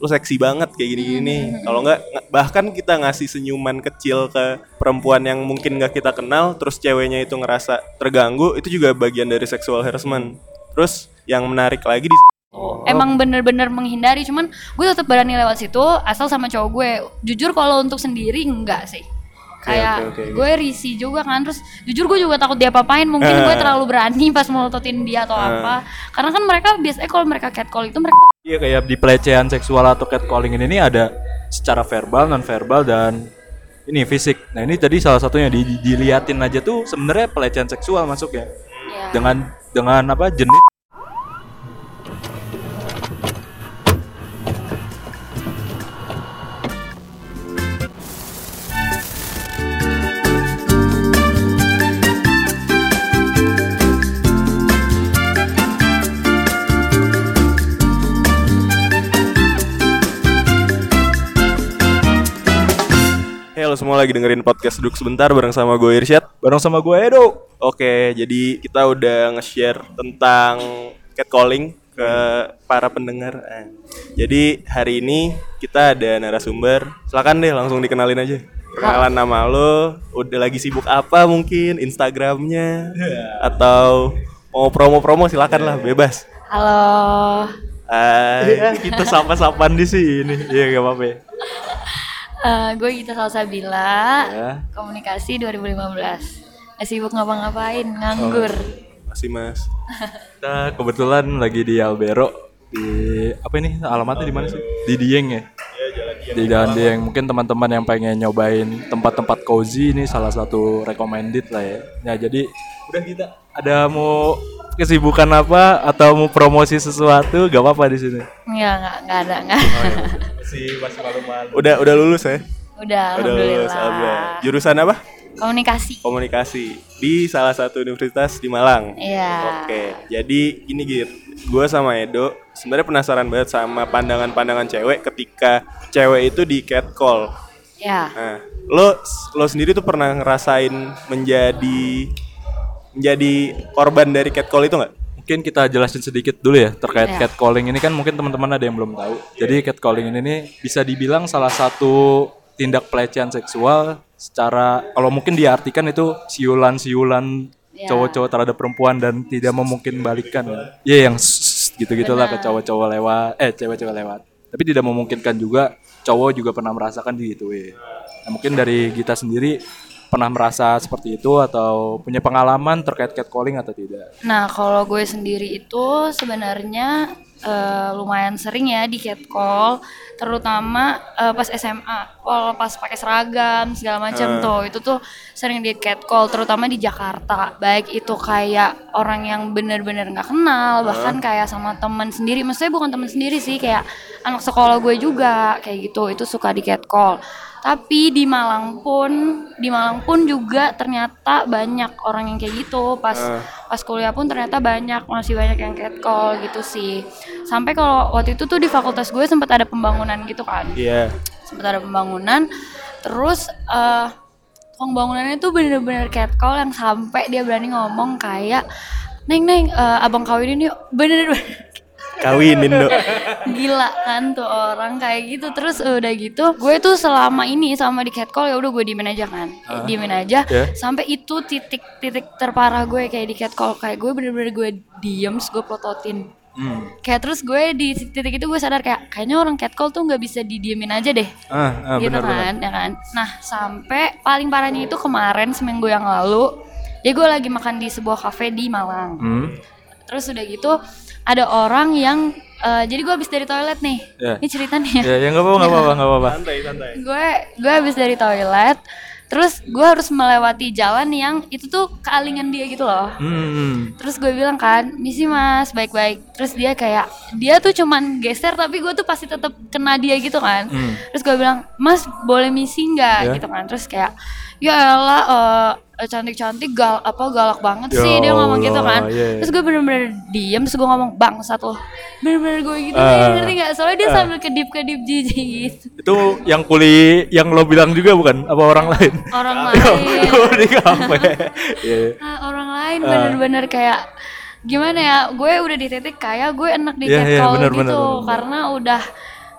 lo seksi banget kayak gini-gini. Kalau nggak bahkan kita ngasih senyuman kecil ke perempuan yang mungkin nggak kita kenal, terus ceweknya itu ngerasa terganggu, itu juga bagian dari sexual harassment. Terus yang menarik lagi di Emang bener-bener menghindari, cuman gue tetap berani lewat situ asal sama cowok gue. Jujur kalau untuk sendiri enggak sih. Kayak oke, oke. gue risih juga kan, terus jujur gue juga takut dia apain Mungkin gue Eh. terlalu berani pas melototin dia atau apa. Karena kan mereka biasanya kalau mereka catcall itu mereka Iya kayak di pelecehan seksual atau catcalling ini nih ada secara verbal, non verbal dan ini fisik. Nah ini tadi salah satunya di, di- diliatin aja tuh sebenarnya pelecehan seksual masuknya ya, dengan dengan apa jenis lo semua lagi dengerin podcast Duduk Sebentar bareng sama gue Irsyad. bareng sama gue Edo. Oke, jadi kita udah nge-share tentang catcalling ke para pendengar. Eh, Jadi hari ini kita ada narasumber. Silakan deh langsung dikenalin aja. Perkenalan nama lo, udah lagi sibuk apa mungkin, Instagramnya, atau mau promo-promo silakan lah, bebas. Halo. Hai. kita sapa-sapan di sini. Iya gak apa-apa. ya. Eh, gue Gita Salsabila, Ya. komunikasi 2015. Gak sibuk ngapa-ngapain, nganggur. Masih mas. Kita kebetulan lagi di Albero di apa ini alamatnya di mana sih? Di Dieng ya. Di Jalan Dieng. Mungkin teman-teman yang pengen nyobain tempat-tempat cozy ini salah satu recommended lah ya. Ya jadi udah kita ada mau kesibukan apa atau mau promosi sesuatu gak apa-apa di sini. Enggak, enggak, enggak ada, enggak. Masih masih malu-malu. Udah udah lulus ya? Udah, Udah lulus, alhamdulillah. Jurusan apa? Komunikasi. Komunikasi di salah satu universitas di Malang. Iya. Oke, jadi gini Gir, gue sama Edo sebenarnya penasaran banget sama pandangan-pandangan cewek ketika cewek itu di catcall. Ya. Nah, lo lo sendiri tuh pernah ngerasain menjadi menjadi korban dari catcall itu nggak? Mungkin kita jelasin sedikit dulu ya terkait Iya. catcalling ini kan mungkin teman-teman ada yang belum tahu. Jadi catcalling ini nih bisa dibilang salah satu tindak pelecehan seksual secara kalau mungkin diartikan itu siulan-siulan Iya. cowok-cowok terhadap perempuan dan tidak memungkinbalikan. Iya yang sss gitu-gitulah ke cowok-cowok lewat eh cewek-cewek lewat. Tapi tidak memungkinkan juga cowok juga pernah merasakan gitu ya. Nah, mungkin dari kita sendiri pernah merasa seperti itu atau punya pengalaman terkait catcalling atau tidak? Nah, kalau gue sendiri itu sebenarnya eh, lumayan sering ya di catcall, terutama eh, pas SMA. Kalau pas pakai seragam segala macam tuh, itu tuh sering di catcall, terutama di Jakarta. Baik itu kayak orang yang bener-bener nggak kenal, bahkan kayak sama teman sendiri. Maksudnya bukan teman sendiri sih, kayak anak sekolah gue juga kayak gitu. Itu suka di catcall. Tapi di Malang pun, di Malang pun juga ternyata banyak orang yang kayak gitu. Pas pas kuliah pun ternyata banyak, masih banyak yang catcall gitu sih. Sampai kalau waktu itu tuh di fakultas gue sempat ada pembangunan gitu kan. Iya. Sempat ada pembangunan. Terus eh tukang bangunannya tuh bener-bener catcall yang sampai dia berani ngomong kayak Neng, neng, eh, abang kawinin yuk. Bener-bener Kawinin dong. gila kan tuh orang kayak gitu terus udah gitu gue tuh selama ini sama di catcall ya udah gue diemin aja kan diemin aja Ya. sampai itu titik titik terparah gue kayak di catcall kayak gue bener-bener gue diem gue plototin Hmm. kayak terus gue di titik itu gue sadar kayak kayaknya orang catcall tuh nggak bisa didiemin aja deh Ah, ah gitu benar. kan ya kan nah sampai paling parahnya itu kemarin seminggu yang lalu ya gue lagi makan di sebuah cafe di Malang Hmm. Terus udah gitu ada orang yang eh, jadi gue habis dari toilet nih. Ya. Ini ceritanya. Ya, ya nggak apa-apa, nggak apa-apa, nggak apa-apa. Santai, santai. Gue gue habis dari toilet. Terus gue harus melewati jalan yang itu tuh kealingan dia gitu loh. Hmm. Terus gue bilang kan, misi mas, baik-baik. Terus dia kayak, dia tuh cuman geser tapi gue tuh pasti tetap kena dia gitu kan. Hmm. Terus gue bilang, mas boleh misi nggak Ya. gitu kan. Terus kayak, ya elah eh, cantik-cantik gal apa galak banget Ya sih dia ngomong gitu Allah, kan. iya, iya. Terus gue bener-bener diem, terus gue ngomong bangsat loh. Bener-bener gue gitu, Ah. ngerti gak? Soalnya dia sambil kedip-kedip jijik gitu. Itu yang kuli yang lo bilang juga bukan? Apa orang lain? Orang lain. Di kafe. Iya. Ah, orang lain bener-bener kayak gimana ya gue udah di titik kayak gue enak di Iya, iya, catcall bener, gitu bener, bener, bener. karena udah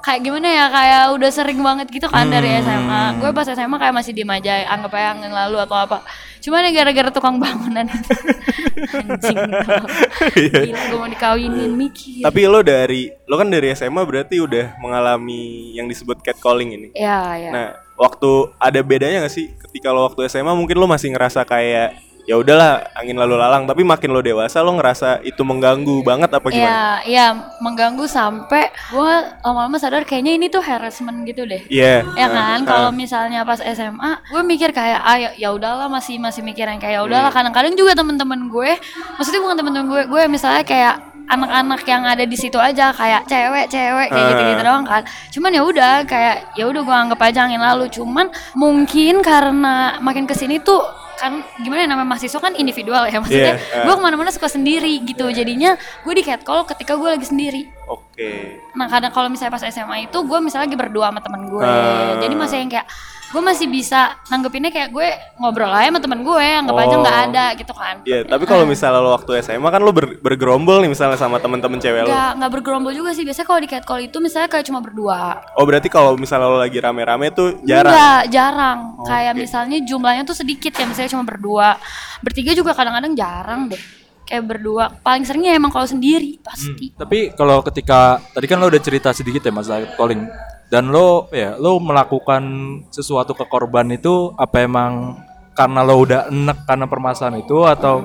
kayak gimana ya kayak udah sering banget gitu kan dari Hmm. SMA gue pas SMA kayak masih diem aja anggap aja yang lalu atau apa cuman ya gara-gara tukang bangunan itu anjing dong. gila gue mau dikawinin mikir Tapi lo dari lo kan dari SMA berarti udah mengalami yang disebut catcalling ini. ya ya Nah, waktu ada bedanya gak sih ketika lo waktu SMA mungkin lo masih ngerasa kayak ya udahlah angin lalu lalang, tapi makin lo dewasa lo ngerasa itu mengganggu banget apa gimana? Iya, iya mengganggu sampai gue lama-lama sadar kayaknya ini tuh harassment gitu deh. Iya. Ya nah, kan, kalau misalnya pas SMA, gue mikir kayak ah ya, ya udahlah masih masih mikir yang kayak ya udahlah. Kadang-kadang juga temen-temen gue, maksudnya bukan temen-temen gue, gue misalnya kayak anak-anak yang ada di situ aja kayak cewek-cewek kayak Ah. gitu-gitu doang kan. Cuman ya udah kayak ya udah gue anggap aja angin lalu. Cuman mungkin karena makin ke sini tuh kan gimana ya namanya mahasiswa kan individual ya maksudnya Iya, ah. gue ke mana-mana suka sendiri gitu jadinya gue di catcall ketika gue lagi sendiri Oke. Nah kadang kalau misalnya pas SMA itu gue misalnya lagi berdua sama temen gue, Ah. jadi masih yang kayak gue masih bisa nanggepinnya kayak gue ngobrol aja sama temen gue, anggap aja nggak Oh. ada gitu kan. Iya, tapi kalau misalnya lo waktu SMA kan lo ber- bergerombol nih misalnya sama temen-temen cewek lo. Nggak nggak bergerombol juga sih, biasanya kalau di catcall itu misalnya kayak cuma berdua. Oh berarti kalau misalnya lo lagi rame-rame tuh jarang. Enggak, jarang. Oh, kayak oke. misalnya jumlahnya tuh sedikit ya, misalnya cuma berdua. Bertiga juga kadang-kadang jarang deh. Kayak berdua. Paling seringnya emang kalau sendiri pasti. Tapi kalau ketika tadi kan lo udah cerita sedikit ya masalah calling dan lo ya lo melakukan sesuatu ke korban itu apa emang karena lo udah enek karena permasalahan itu atau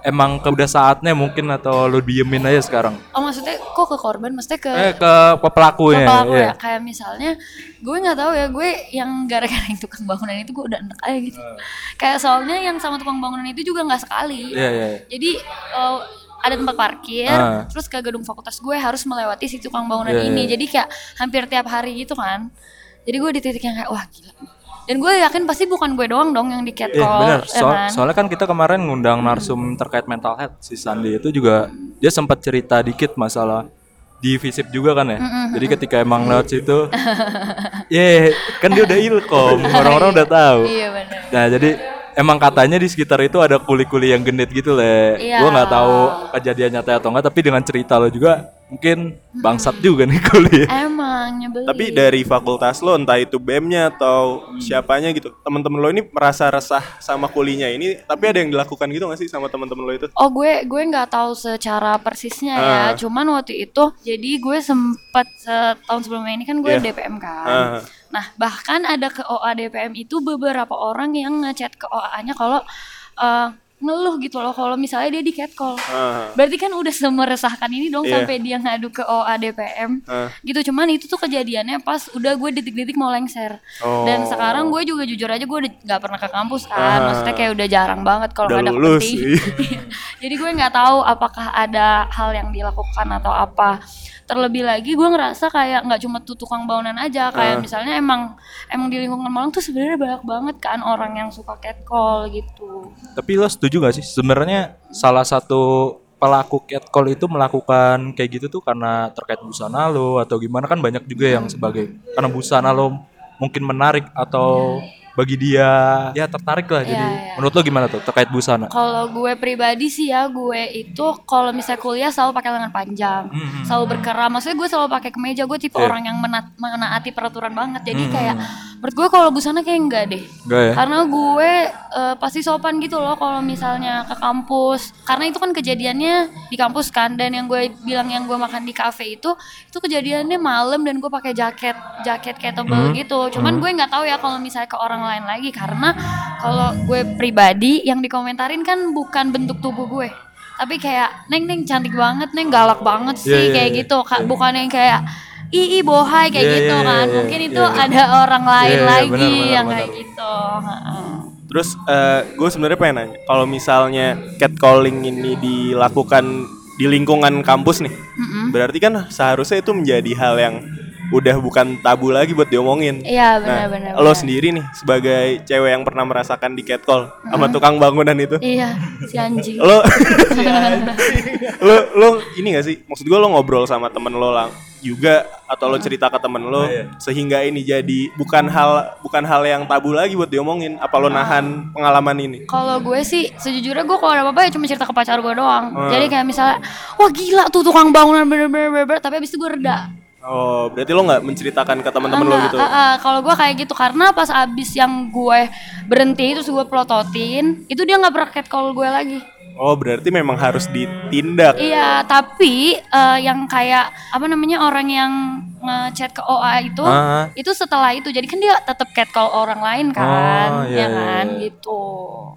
emang ke udah saatnya mungkin atau lo diemin aja sekarang? Oh maksudnya kok ke korban? Maksudnya ke Eh ke pe- pelakunya. Kepala aku iya. ya kayak misalnya gue nggak tahu ya gue yang gara-gara yang tukang bangunan itu gue udah enak aja gitu kayak soalnya yang sama tukang bangunan itu juga nggak sekali Iya iya. jadi eh, ada tempat parkir Ah. terus ke gedung fakultas gue harus melewati si tukang bangunan Iya, ini iya. jadi kayak hampir tiap hari gitu kan jadi gue di titik yang kayak wah gila dan gue yakin pasti bukan gue doang dong yang di Iya catcall benar. ya So- kan? Soalnya kan kita kemarin ngundang narsum terkait mental health si Sandi itu juga dia sempat cerita dikit masalah di visip juga kan ya. Jadi ketika emang lewat situ, ya kan dia udah ilkom, orang-orang udah tahu. iya benar Nah jadi emang katanya di sekitar itu ada kuli-kuli yang genit gitu le. Iya. Gue nggak tahu kejadian nyata atau enggak, tapi dengan cerita lo juga mungkin bangsat juga nih kuli. emang nyebelin Tapi dari fakultas lo entah itu BEM-nya atau siapanya gitu. Temen-temen lo ini merasa resah sama kulinya ini, tapi ada yang dilakukan gitu gak sih sama temen-temen lo itu? Oh gue gue nggak tahu secara persisnya ya. Ah. Cuman waktu itu jadi gue sempat setahun sebelumnya ini kan gue Iya. DPM kan. Ah. Nah bahkan ada ke OA DPM itu beberapa orang yang ngechat ke OA-nya kalau eh, ngeluh gitu loh kalau misalnya dia di catcall. Ah. Berarti kan udah semeresahkan ini dong Iya. sampai dia ngadu ke OA DPM. Ah. Gitu cuman itu tuh kejadiannya pas udah gue detik-detik mau lengser. Dan Oh. sekarang gue juga jujur aja gue nggak pernah ke kampus kan. Ah. Maksudnya kayak udah jarang banget kalau ada penting. Jadi gue nggak tahu apakah ada hal yang dilakukan atau apa. Terlebih lagi gue ngerasa kayak nggak cuma tuh tukang bangunan aja, kayak misalnya emang emang di lingkungan Malang tuh sebenarnya banyak banget kan orang yang suka catcall gitu. Tapi lo setuju gak sih? Sebenarnya salah satu pelaku catcall itu melakukan kayak gitu tuh karena terkait busana lo atau gimana? Kan banyak juga yang sebagai karena busana lo mungkin menarik atau bagi dia ya tertarik lah jadi Iya, iya. menurut lo gimana tuh terkait busana? Kalau gue pribadi sih ya, gue itu kalau misalnya kuliah selalu pakai lengan panjang, Hmm, selalu berkerah. Maksudnya gue selalu pakai kemeja. Gue tipe Iya. orang yang menat- menaati peraturan banget. Jadi Hmm, kayak menurut gue kalau busana kayak enggak deh. Enggak ya? Karena gue eh, pasti sopan gitu loh kalau misalnya ke kampus. Karena itu kan kejadiannya di kampus kan. Dan yang gue bilang yang gue makan di cafe itu, itu kejadiannya malam dan gue pakai jaket, jaket kayak tebel gitu. Cuman gue nggak tahu ya kalau misalnya ke orang lain lagi karena kalau gue pribadi yang dikomentarin kan bukan bentuk tubuh gue. Tapi kayak neng neng cantik banget, neng galak banget sih Iya, iya, kayak iya. gitu. Kak, bukan yang kayak ii bohai kayak Iya, gitu iya, kan. iya, Mungkin iya, itu iya. ada orang lain Iya, iya, lagi benar, benar, yang benar. kayak gitu. Heeh. Terus eh, gue sebenarnya pengen nanya, kalau misalnya catcalling ini dilakukan di lingkungan kampus nih, Mm-mm. berarti kan seharusnya itu menjadi hal yang udah bukan tabu lagi buat diomongin. Iya Nah, benar-benar. lo sendiri nih sebagai cewek yang pernah merasakan di catcall sama tukang bangunan itu, Iya si anjing. lo lo lo ini gak sih? Maksud gue lo ngobrol sama temen lo lang juga atau lo cerita ke temen lo sehingga ini jadi bukan hal bukan hal yang tabu lagi buat diomongin. Apa lo nahan pengalaman ini? Kalau gue sih sejujurnya gue kalau ada apa-apa ya cuma cerita ke pacar gue doang. Hmm. Jadi kayak misalnya, wah gila tuh tukang bangunan bener-bener bener-bener, tapi abis itu gue reda. Oh, berarti lo nggak menceritakan ke teman-teman lo gitu? eh, eh, kalau gue kayak gitu karena pas abis yang gue berhenti terus gue pelototin itu dia nggak pernah catcall gue lagi Oh, berarti memang harus ditindak. iya tapi eh, yang kayak apa namanya orang yang ngechat ke OA itu Ah. itu setelah itu jadi kan dia tetap catcall orang lain kan Oh, iya, ya iya, kan iya. gitu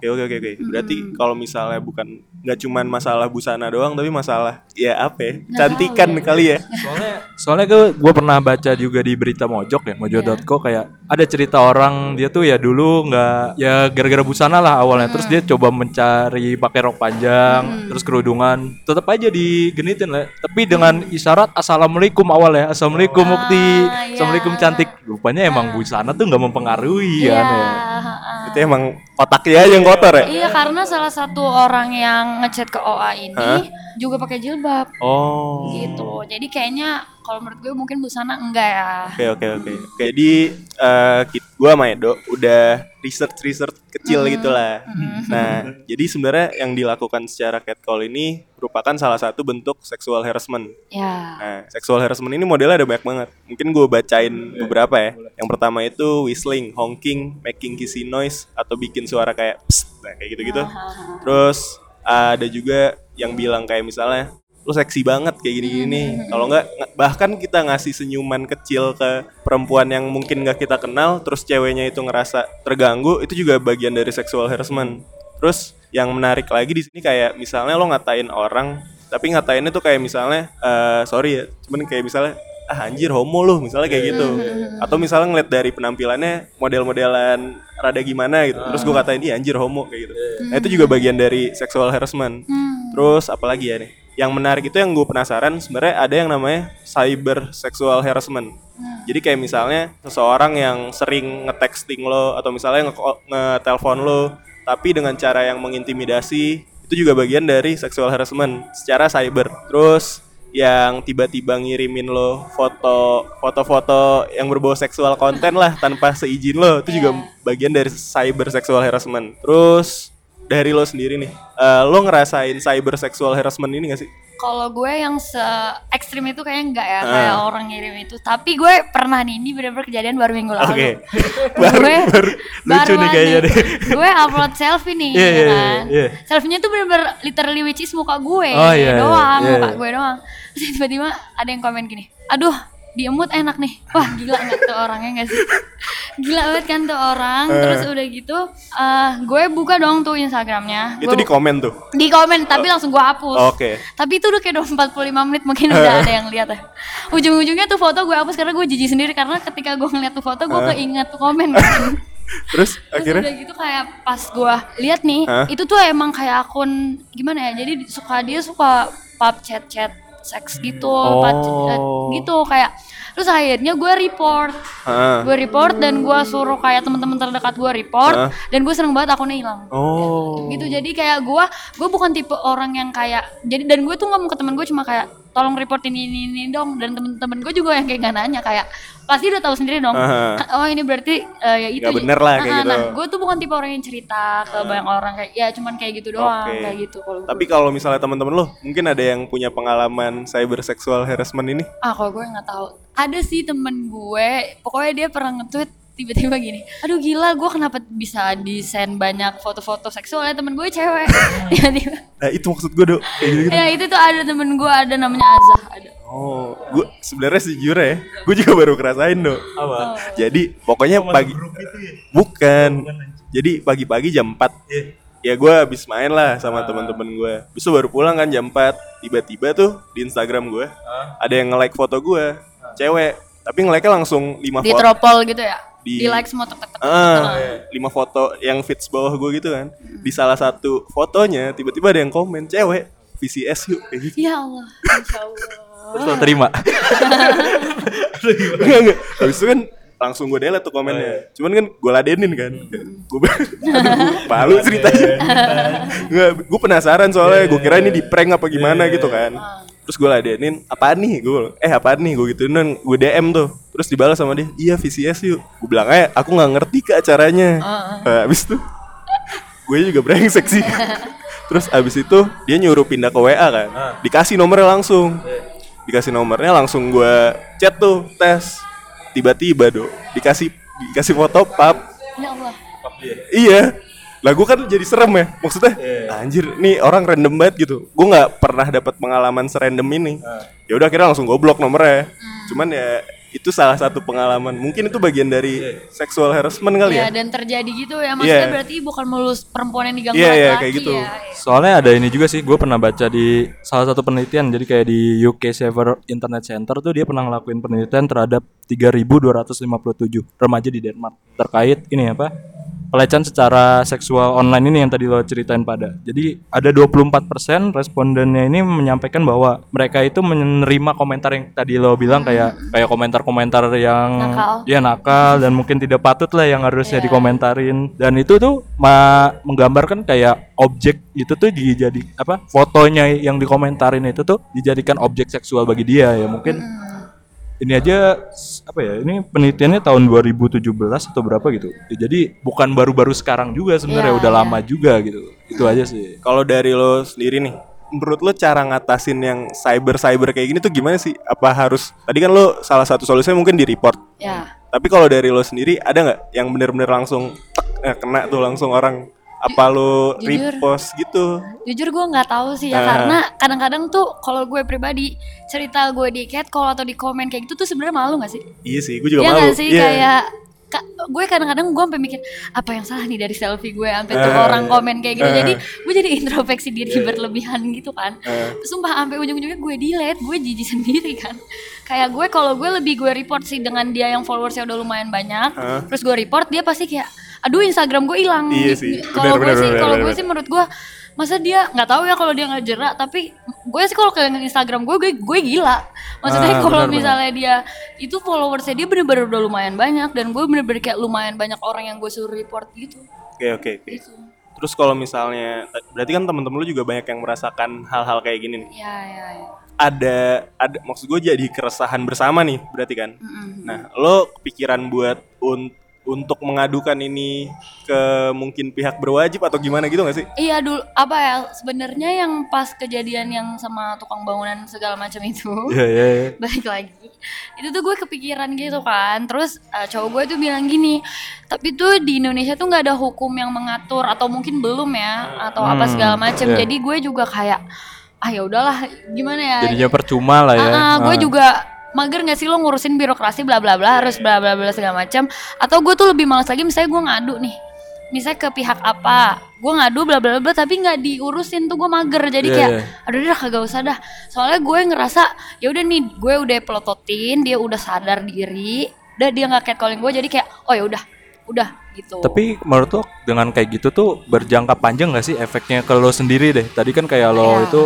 Oke oke oke oke. Berarti kalau misalnya bukan nggak cuman masalah busana doang, tapi masalah ya apa? Ya? Cantikan kali ya. Soalnya soalnya gue gue pernah baca juga di berita Mojok ya, mojo.co kayak ada cerita orang dia tuh ya dulu nggak ya gara-gara busana lah awalnya terus dia coba mencari pakai rok panjang, terus kerudungan, tetap aja digenitin lah. Tapi dengan isyarat assalamualaikum awal ya, assalamualaikum Mukti, iya. assalamualaikum cantik. Rupanya emang busana tuh nggak mempengaruhi Iya, kan ya. ha-ha. Itu emang otaknya yang kotor ya. Iya karena salah satu orang yang ngechat ke OA ini juga pakai jilbab Oh. gitu. Jadi kayaknya kalau menurut gue mungkin busana enggak ya. Oke oke oke. Oke Jadi eh kit- gua sama Edo udah research research kecil gitulah. Nah, jadi sebenarnya yang dilakukan secara catcall ini merupakan salah satu bentuk sexual harassment. Ya. Nah, sexual harassment ini modelnya ada banyak banget. Mungkin gue bacain beberapa ya. Yang pertama itu whistling, honking, making kissy noise, atau bikin suara kayak psst, nah, kayak gitu-gitu. Terus ada juga yang bilang kayak misalnya, lu seksi banget kayak gini-gini. Kalau nggak, bahkan kita ngasih senyuman kecil ke perempuan yang mungkin nggak kita kenal, terus ceweknya itu ngerasa terganggu, itu juga bagian dari sexual harassment. Terus yang menarik lagi di sini kayak misalnya lo ngatain orang, tapi ngatainnya tuh kayak misalnya, eh sorry ya, cuman kayak misalnya ah anjir homo lu misalnya kayak gitu. Atau misalnya ngeliat dari penampilannya model-modelan rada gimana gitu. Terus gue katain iya anjir homo kayak gitu. Nah itu juga bagian dari sexual harassment. Terus apalagi ya nih yang menarik itu yang gue penasaran sebenarnya ada yang namanya cyber sexual harassment. Jadi kayak misalnya seseorang yang sering nge-texting lo atau misalnya nge- nge-telepon lo tapi dengan cara yang mengintimidasi itu juga bagian dari sexual harassment secara cyber. Terus yang tiba-tiba ngirimin lo foto foto-foto yang berbau seksual konten lah tanpa seizin lo itu juga bagian dari cyber sexual harassment. Terus dari lo sendiri nih eh, lo ngerasain cyber sexual harassment ini gak sih Kalau gue yang se ekstrim itu kayaknya enggak ya Ah. kayak orang ngirim itu. Tapi gue pernah nih ini bener-bener kejadian baru minggu lalu. Oke. Baru- gue baru- lucu nih kayaknya deh. Gue upload selfie nih, Iya, ya iya, kan. iya. Selfie-nya tuh bener-bener literally which is muka gue Oh, iya, doang, iya, muka iya. gue doang. Terus tiba-tiba ada yang komen gini, aduh diemut enak nih. Wah gila nggak tuh orangnya gak sih? Gila banget kan tuh orang. Eh. terus udah gitu eh gue buka dong tuh instagramnya. Itu Gue di komen tuh? Di komen tapi langsung gue hapus. Oke. tapi itu udah kayak udah 45 menit mungkin udah ada yang lihat ya. Ujung-ujungnya tuh foto gue hapus karena gue jijik sendiri. Karena ketika gue ngeliat tuh foto gue keinget tuh komen. Kan terus Terus akhirnya? udah gitu kayak pas gue lihat nih itu tuh emang kayak akun gimana ya? Jadi suka dia suka pub chat chat seks gitu chat- Oh. gitu kayak terus akhirnya gue report Heeh. gue report dan gue suruh kayak teman-teman terdekat gue report Hah? dan gue seneng banget akunnya hilang oh gitu jadi kayak gue gue bukan tipe orang yang kayak jadi dan gue tuh ngomong ke temen gue cuma kayak tolong report ini ini, ini dong dan temen-temen gue juga yang kayak gak nanya kayak pasti udah tahu sendiri dong Aha. oh ini berarti eh, ya itu Nggak bener lah kayak Ah, gitu. nah gue tuh bukan tipe orang yang cerita ke banyak orang kayak ya cuman kayak gitu doang Oke. kayak gitu kalau Tapi kalau misalnya teman-teman lo mungkin ada yang punya pengalaman cyber sexual harassment ini? ah kalau gue nggak tahu ada sih temen gue pokoknya dia pernah nge-tweet tiba-tiba gini aduh gila gue kenapa bisa desain banyak foto-foto seksualnya temen gue cewek tiba-tiba Nah itu maksud gue. Kayak gitu. ya itu tuh ada temen gue ada namanya Azah ada Oh, gue sebenarnya sejujurnya ya, gue juga baru ngerasain dok. Apa? Jadi pokoknya pagi, bukan. Jadi pagi-pagi jam 4 Ya gue habis main lah sama teman-teman gue. Bisa baru pulang kan jam 4 Tiba-tiba tuh di Instagram gue ada yang nge-like foto gue, cewek. Tapi nge-like-nya langsung 5 di foto. tropol gitu ya Di- di, like semua tek Ah, tek. lima foto yang fits bawah gue gitu kan. Di salah satu fotonya tiba-tiba ada yang komen cewek VCS yuk kayak gitu. ya Allah insya Allah Terus lo terima. Enggak enggak. Habis itu kan langsung gue delete tuh komennya. Cuman kan gue ladenin kan. Gue aduh, malu ceritanya. Enggak, gue penasaran soalnya. Gue kira ini di prank apa gimana gitu kan. Terus gue ladenin, apaan nih? Gue, eh apaan nih? Gue gituin dan gue DM tuh. Terus dibalas sama dia, iya VCS yuk. Gue bilang aja, aku nggak ngerti ke acaranya. Nah, habis itu, gue juga brengsek sih. Terus abis itu dia nyuruh pindah ke WA kan, dikasih nomornya langsung. dikasih nomornya langsung gue chat tuh tes tiba-tiba do dikasih dikasih foto pap Ya Allah. iya lah gue kan jadi serem ya maksudnya anjir nih orang random banget gitu. Gue nggak pernah dapat pengalaman serandom ini. Ya udah akhirnya langsung gue blok nomornya cuman ya itu salah satu pengalaman. Mungkin itu bagian dari sexual harassment kali Ya, ya. dan terjadi gitu ya. Maksudnya Iya. berarti bukan mulus perempuan yang diganggu iya, laki-laki kayak gitu. ya. Soalnya ada ini juga sih, gue pernah baca di salah satu penelitian, jadi kayak di UK Saver Internet Center tuh dia pernah ngelakuin penelitian terhadap 3.257 remaja di Denmark. Terkait ini apa pelecehan secara seksual online ini yang tadi lo ceritain pada. Jadi ada 24% respondennya ini menyampaikan bahwa mereka itu menerima komentar yang tadi lo bilang kayak kayak komentar-komentar yang Nakal. ya nakal dan mungkin tidak patut lah yang harusnya dikomentarin. Dan itu tuh ma- menggambarkan kayak objek itu tuh dijadi apa fotonya yang dikomentarin itu tuh dijadikan objek seksual bagi dia ya mungkin ini aja apa ya ini penelitiannya tahun 2017 atau berapa gitu. Ya, jadi bukan baru-baru sekarang juga sebenarnya Iya, udah iya. lama juga gitu. Itu aja sih. Kalau dari lo sendiri nih menurut lo cara ngatasin yang cyber cyber kayak gini tuh gimana sih? Apa harus tadi kan lo salah satu solusinya mungkin di report. Ya. tapi kalau dari lo sendiri ada nggak yang bener-bener langsung tek, eh, kena tuh langsung orang apa lo Jujur. repost gitu Jujur gue nggak tahu sih ya Ah. karena kadang-kadang tuh kalau gue pribadi cerita gue di catcall atau di komen kayak gitu tuh sebenarnya malu nggak sih? iya sih gue juga Iya malu nggak sih Iya. kayak ka- gue kadang-kadang gue sampai mikir apa yang salah nih dari selfie gue sampai tuh Ah. orang komen kayak gitu Ah. jadi gue jadi introspeksi diri Iya. berlebihan gitu kan Ah. sumpah sampai ujung-ujungnya gue delete gue jijik sendiri kan kayak gue kalau gue lebih gue report sih dengan dia yang followersnya udah lumayan banyak Ah. terus gue report dia pasti kayak aduh Instagram gue hilang. Iya sih. kalau gue sih kalau gue sih menurut gue masa dia nggak tahu ya kalau dia nggak jerak tapi gue sih kalau ke Instagram gue gue, gue gila. Maksudnya Ah, kalau misalnya dia itu followersnya dia bener-bener udah lumayan banyak dan gue bener-bener kayak lumayan banyak orang yang gue suruh report gitu. Oke oke oke. Gitu. Terus kalau misalnya berarti kan temen-temen lo juga banyak yang merasakan hal-hal kayak gini nih? Ya ya, ya. ada ada maksud gue jadi keresahan bersama nih berarti kan? Nah lo kepikiran buat un- untuk mengadukan ini ke mungkin pihak berwajib atau gimana gitu gak sih Iya dulu apa ya sebenarnya yang pas kejadian yang sama tukang bangunan segala macam itu Iya iya iya. balik lagi itu tuh gue kepikiran gitu kan terus eh, cowok gue tuh bilang gini tapi tuh di Indonesia tuh nggak ada hukum yang mengatur atau mungkin belum ya atau apa Hmm, segala macam iya. jadi gue juga kayak ah ya udahlah gimana ya Jadinya percuma lah ya. Ah, ah, gue Ah. juga mager gak sih lo ngurusin birokrasi bla bla bla harus bla bla bla segala macam atau gue tuh lebih malas lagi misalnya gue ngadu nih misalnya ke pihak apa gue ngadu bla bla bla tapi nggak diurusin tuh gue mager jadi Iya, kayak iya. aduh dah kagak usah dah soalnya gue ngerasa ya udah nih gue udah pelototin dia udah sadar diri udah dia nggak catcalling gue jadi kayak oh ya udah udah gitu Tapi menurut lo dengan kayak gitu tuh berjangka panjang gak sih efeknya ke lo sendiri deh? Tadi kan kayak lo Iya. itu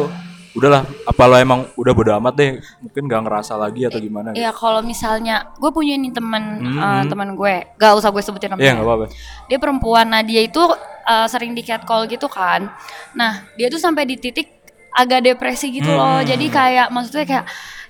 udahlah apa lo emang udah bodo amat deh mungkin gak ngerasa lagi atau gimana gitu. ya kalau misalnya gue punya nih teman Hmm, eh, hmm. teman gue gak usah gue sebutin namanya Iya nggak apa-apa. dia perempuan nah dia itu uh, sering di catcall gitu kan nah dia tuh sampai di titik agak depresi gitu loh Hmm. jadi kayak maksudnya kayak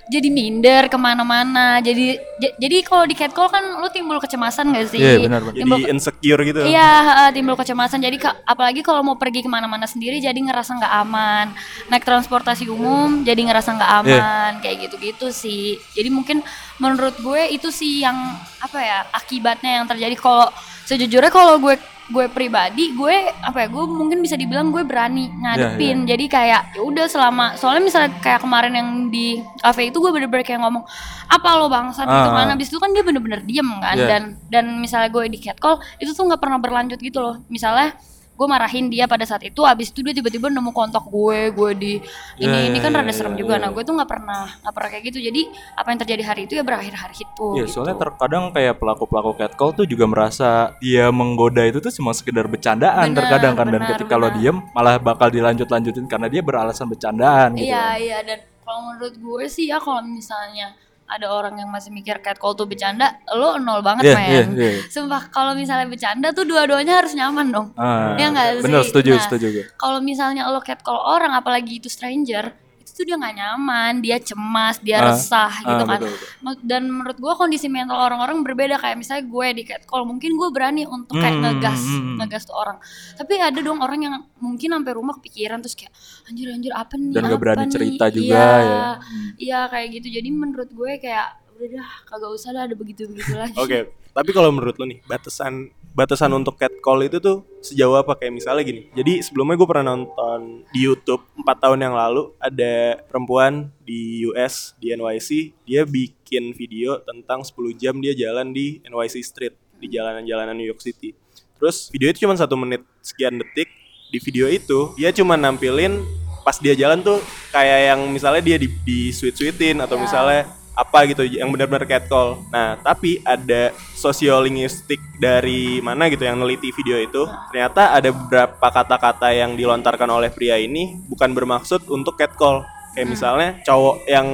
jadi minder ke mana-mana jadi jadi kalau di catcall kan lu timbul kecemasan gak sih Iya, benar, benar. jadi timbul, insecure gitu Iya, uh, timbul kecemasan. Jadi ka- apalagi kalau mau pergi ke mana-mana sendiri, jadi ngerasa nggak aman. Naik transportasi umum, jadi ngerasa nggak Iya. aman. Kayak gitu-gitu sih. Jadi mungkin menurut gue itu sih yang apa ya akibatnya yang terjadi. Kalau sejujurnya kalau gue gue pribadi, gue apa ya? Gue mungkin bisa dibilang gue berani ngadepin. Jadi kayak ya udah selama soalnya misalnya kayak kemarin yang di kafe itu gue bener-bener kayak ngomong apa lo bangsat gitu Ah. kan habis itu kan dia bener-bener diem kan Iya. dan dan misalnya gue di catcall itu tuh nggak pernah berlanjut gitu loh misalnya gue marahin dia pada saat itu abis itu dia tiba-tiba nemu kontak gue gue di ini Iya, ini kan iya, rada serem iya, juga iya. nah gue tuh nggak pernah nggak pernah kayak gitu jadi apa yang terjadi hari itu ya berakhir hari itu Iya, gitu. soalnya terkadang kayak pelaku-pelaku catcall tuh juga merasa dia menggoda itu tuh cuma sekedar bercandaan Benar, terkadang kan dan benar, ketika lo benar. diem malah bakal dilanjut-lanjutin karena dia beralasan bercandaan gitu. iya iya dan kalau menurut gue sih ya kalau misalnya ada orang yang masih mikir catcall tuh bercanda lo nol banget Iya, men iya, iya. sumpah kalau misalnya bercanda tuh dua-duanya harus nyaman dong Ah, Iya nggak bener sih? setuju Nah, setuju kalau misalnya lo catcall orang apalagi itu stranger itu dia nggak nyaman dia cemas dia Ah, resah gitu ah, kan betul, betul. Dan menurut gue kondisi mental orang-orang berbeda kayak misalnya gue di catcall mungkin gue berani untuk kayak Hmm, ngegas hmm, hmm. ngegas tuh orang tapi ada dong orang yang mungkin sampai rumah kepikiran terus kayak anjir anjir apa nih Dan apa berani nih?" cerita juga iya, ya. iya kayak gitu jadi menurut gue kayak udah dah kagak usah lah ada begitu begitu lagi Oke, tapi kalau menurut lo nih batasan batasan untuk catcall itu tuh sejauh apa kayak misalnya gini. Jadi sebelumnya gue pernah nonton di YouTube 4 tahun yang lalu ada perempuan di US di NYC dia bikin video tentang 10 jam dia jalan di NYC Street di jalanan-jalanan New York City. Terus video itu cuma satu menit sekian detik. Di video itu dia cuma nampilin pas dia jalan tuh kayak yang misalnya dia di, di sweet-sweetin atau Ya. misalnya apa gitu yang benar-benar catcall. Nah, tapi ada sosiolinguistik dari mana gitu yang neliti video itu. Ternyata ada beberapa kata-kata yang dilontarkan oleh pria ini bukan bermaksud untuk catcall. Kayak misalnya cowok yang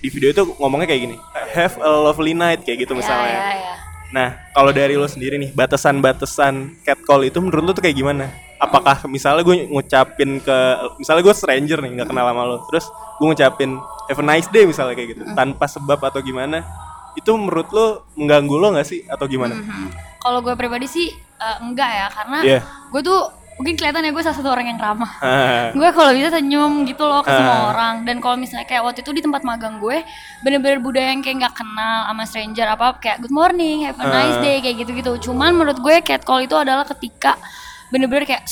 di video itu ngomongnya kayak gini, have a lovely night kayak gitu ya, misalnya. ya, ya. Nah, kalau dari lo sendiri nih, batasan-batasan catcall itu menurut lo tuh kayak gimana? Apakah misalnya gue ngucapin ke, misalnya gue stranger nih, nggak kenal sama lo, terus gue ngucapin have a nice day misalnya kayak gitu, tanpa sebab atau gimana? Itu menurut lo mengganggu lo nggak sih atau gimana? Mhm. Kalau gue pribadi sih eh, enggak ya karena Iya. gue tuh mungkin kelihatan ya gue salah satu orang yang ramah. Ah, gue kalau bisa senyum gitu loh ke Ah. semua orang dan kalau misalnya kayak waktu itu di tempat magang gue bener-bener budaya yang kayak nggak kenal sama stranger apa kayak good morning have a nice Ah. day kayak gitu-gitu cuman menurut gue catcall itu adalah ketika bener-bener kayak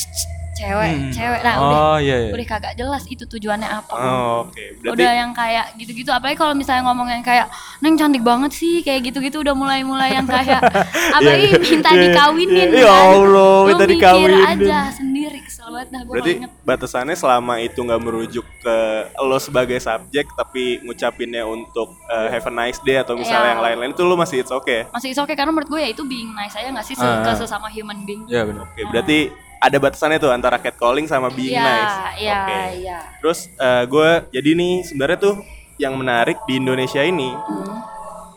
"Shh, shh, cewek cewek nah udah Oh iya iya. udah kagak jelas itu tujuannya apa oh, Oke, berarti udah yang kayak gitu-gitu apalagi kalau misalnya ngomong yang kayak neng cantik banget sih kayak gitu-gitu udah mulai-mulai yang kayak apalagi minta Iya, iya. dikawinin Ya kan Allah, Lu minta mikir dikawinin. aja sendiri kesel banget dah gue berarti inget batasannya selama itu nggak merujuk ke lo sebagai subjek, tapi ngucapinnya untuk uh, have a nice day atau misalnya Iya. yang lain-lain itu lo masih it's okay. masih oke karena menurut gue ya itu being nice aja gak sih Ah. ke sesama human being Iya benar. Oke, berarti ada batasannya tuh antara catcalling sama being Iya, nice. iya, Oke. iya. Terus gue jadi nih sebenarnya tuh yang menarik di Indonesia ini Hmm.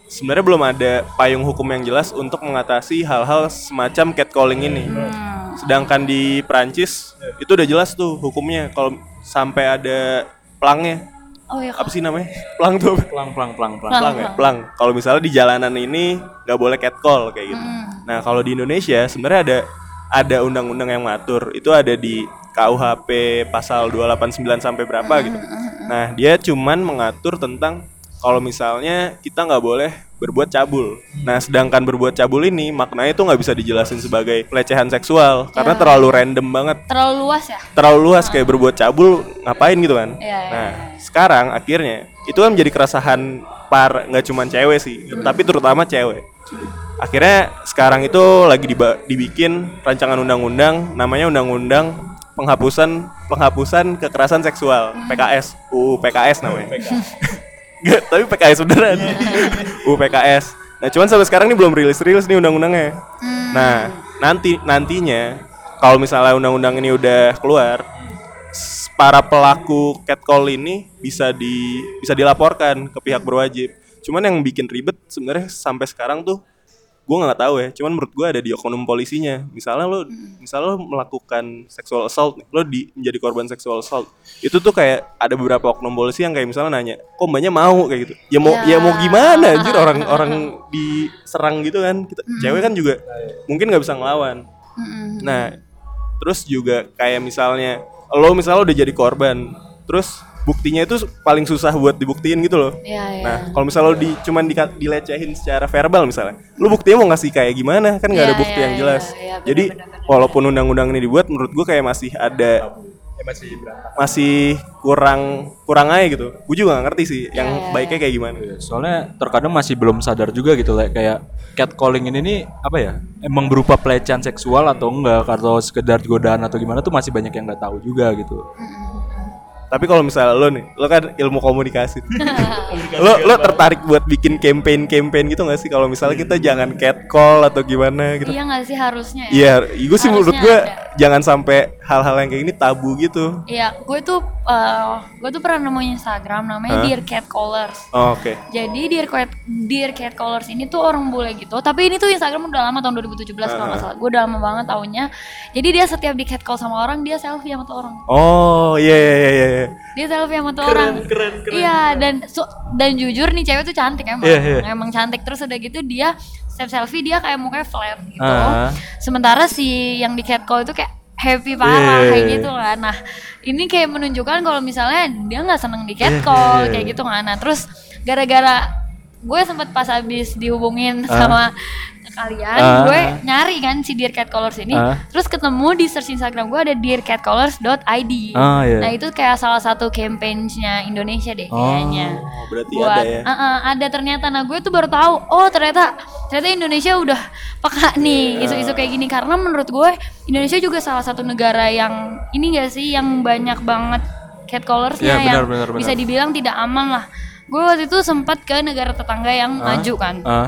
sebenarnya belum ada payung hukum yang jelas untuk mengatasi hal-hal semacam catcalling ini. Hmm. Sedangkan di Prancis itu udah jelas tuh hukumnya kalau sampai ada pelangnya. oh iya Apa sih namanya? Pelang tuh pelang pelang pelang. Pelang. Pelang ya? Pelang. Kalau misalnya di jalanan ini nggak boleh catcall kayak gitu. Hmm. Nah, kalau di Indonesia sebenarnya ada ada undang-undang yang mengatur. Itu ada di KUHP pasal 289 sampai berapa Hmm, gitu. Nah, dia cuman mengatur tentang kalau misalnya kita nggak boleh berbuat cabul. Nah, sedangkan berbuat cabul ini maknanya itu nggak bisa dijelasin sebagai pelecehan seksual karena Ya. terlalu random banget terlalu luas ya terlalu luas kayak berbuat cabul ngapain gitu kan. Iya, iya, nah, sekarang akhirnya itu kan menjadi keresahan par nggak cuma cewek sih, tapi terutama cewek. Akhirnya sekarang itu lagi dibikin rancangan undang-undang namanya undang-undang penghapusan penghapusan kekerasan seksual PKS UU PKS namanya. Nggak, tapi PKS beneran. UU PKS. Nah, cuman sampai sekarang ini belum rilis-rilis nih undang-undangnya. Nah, nanti nantinya kalau misalnya undang-undang ini udah keluar, para pelaku catcall ini bisa di bisa dilaporkan ke pihak berwajib. Cuman yang bikin ribet sebenarnya sampai sekarang tuh gue nggak tahu ya. Cuman menurut gue ada di oknum polisinya. Misalnya lo, misalnya lo melakukan sexual assault, nih, lo di menjadi korban sexual assault, itu tuh kayak ada beberapa oknum polisi yang kayak misalnya nanya, kok mbaknya mau kayak gitu. Ya mau, ya, Ya. mau gimana anjir orang-orang diserang gitu kan. Kita cewek kan juga mungkin nggak bisa ngelawan. Mm-mm. Nah, terus juga kayak misalnya lo misalnya udah jadi korban, terus buktinya itu paling susah buat dibuktiin gitu loh. Iya, iya. Nah, kalau misalnya lo di cuman di, dilecehin secara verbal misalnya, lo buktinya mau ngasih kayak gimana? Kan nggak ada Iya, bukti iya, yang iya, jelas. iya, benar, Jadi benar, benar. walaupun undang-undang ini dibuat, menurut gue kayak masih ada masih kurang kurang aja gitu. Gue juga gak ngerti sih yang Iya, iya, baiknya kayak gimana. Soalnya terkadang masih belum sadar juga gitu like, kayak catcalling ini nih apa ya? Emang berupa pelecehan seksual atau enggak atau sekedar godaan atau gimana tuh masih banyak yang nggak tahu juga gitu. Tapi kalau misalnya lo nih, lo kan ilmu komunikasi. lo lo tertarik buat bikin campaign-campaign gitu gak sih kalau misalnya kita jangan catcall atau gimana gitu? iya nggak sih harusnya ya Iya, gue sih menurut gue. Jangan sampai hal-hal yang kayak gini tabu gitu. Iya, gue tuh eh, gue tuh pernah nemuin Instagram namanya Hah? Dear Cat Callers. Oh, Oke. Jadi Dear Cat Dear Cat Callers ini tuh orang bule gitu. Tapi ini tuh Instagram udah lama tahun 2017 kalau nggak salah. Gue udah lama banget tahunnya. Jadi dia setiap di cat call sama orang dia selfie sama tuh orang. Oh iya iya iya iya. Dia selfie sama tuh orang. keren, keren. Iya dan su- dan jujur nih cewek tuh cantik emang. Iya, iya. Emang cantik terus udah gitu dia setiap selfie dia kayak mukanya flat gitu. Ah. Sementara si yang di catcall itu kayak happy parah Iya. kayak gitu kan. Nah, ini kayak menunjukkan kalau misalnya dia nggak seneng di Iya, catcall iya, iya. kayak gitu kan. Nah, terus gara-gara gue sempet pas habis dihubungin Ah. sama kalian, Ah. gue nyari kan si Dear Cat Colors ini, Ah. terus ketemu di search Instagram gue ada dearcatcolors.id. Ah, iya. Nah, itu kayak salah satu campaign-nya Indonesia deh kayaknya Oh, berarti buat ada ya. uh, uh, ada ternyata nah gue tuh baru tahu oh ternyata ternyata Indonesia udah peka nih Iya. isu-isu kayak gini karena menurut gue Indonesia juga salah satu negara yang ini gak sih yang banyak banget catcallersnya Iya, benar, yang benar, benar. bisa dibilang tidak aman lah gue waktu itu sempat ke negara tetangga yang maju kan Ah,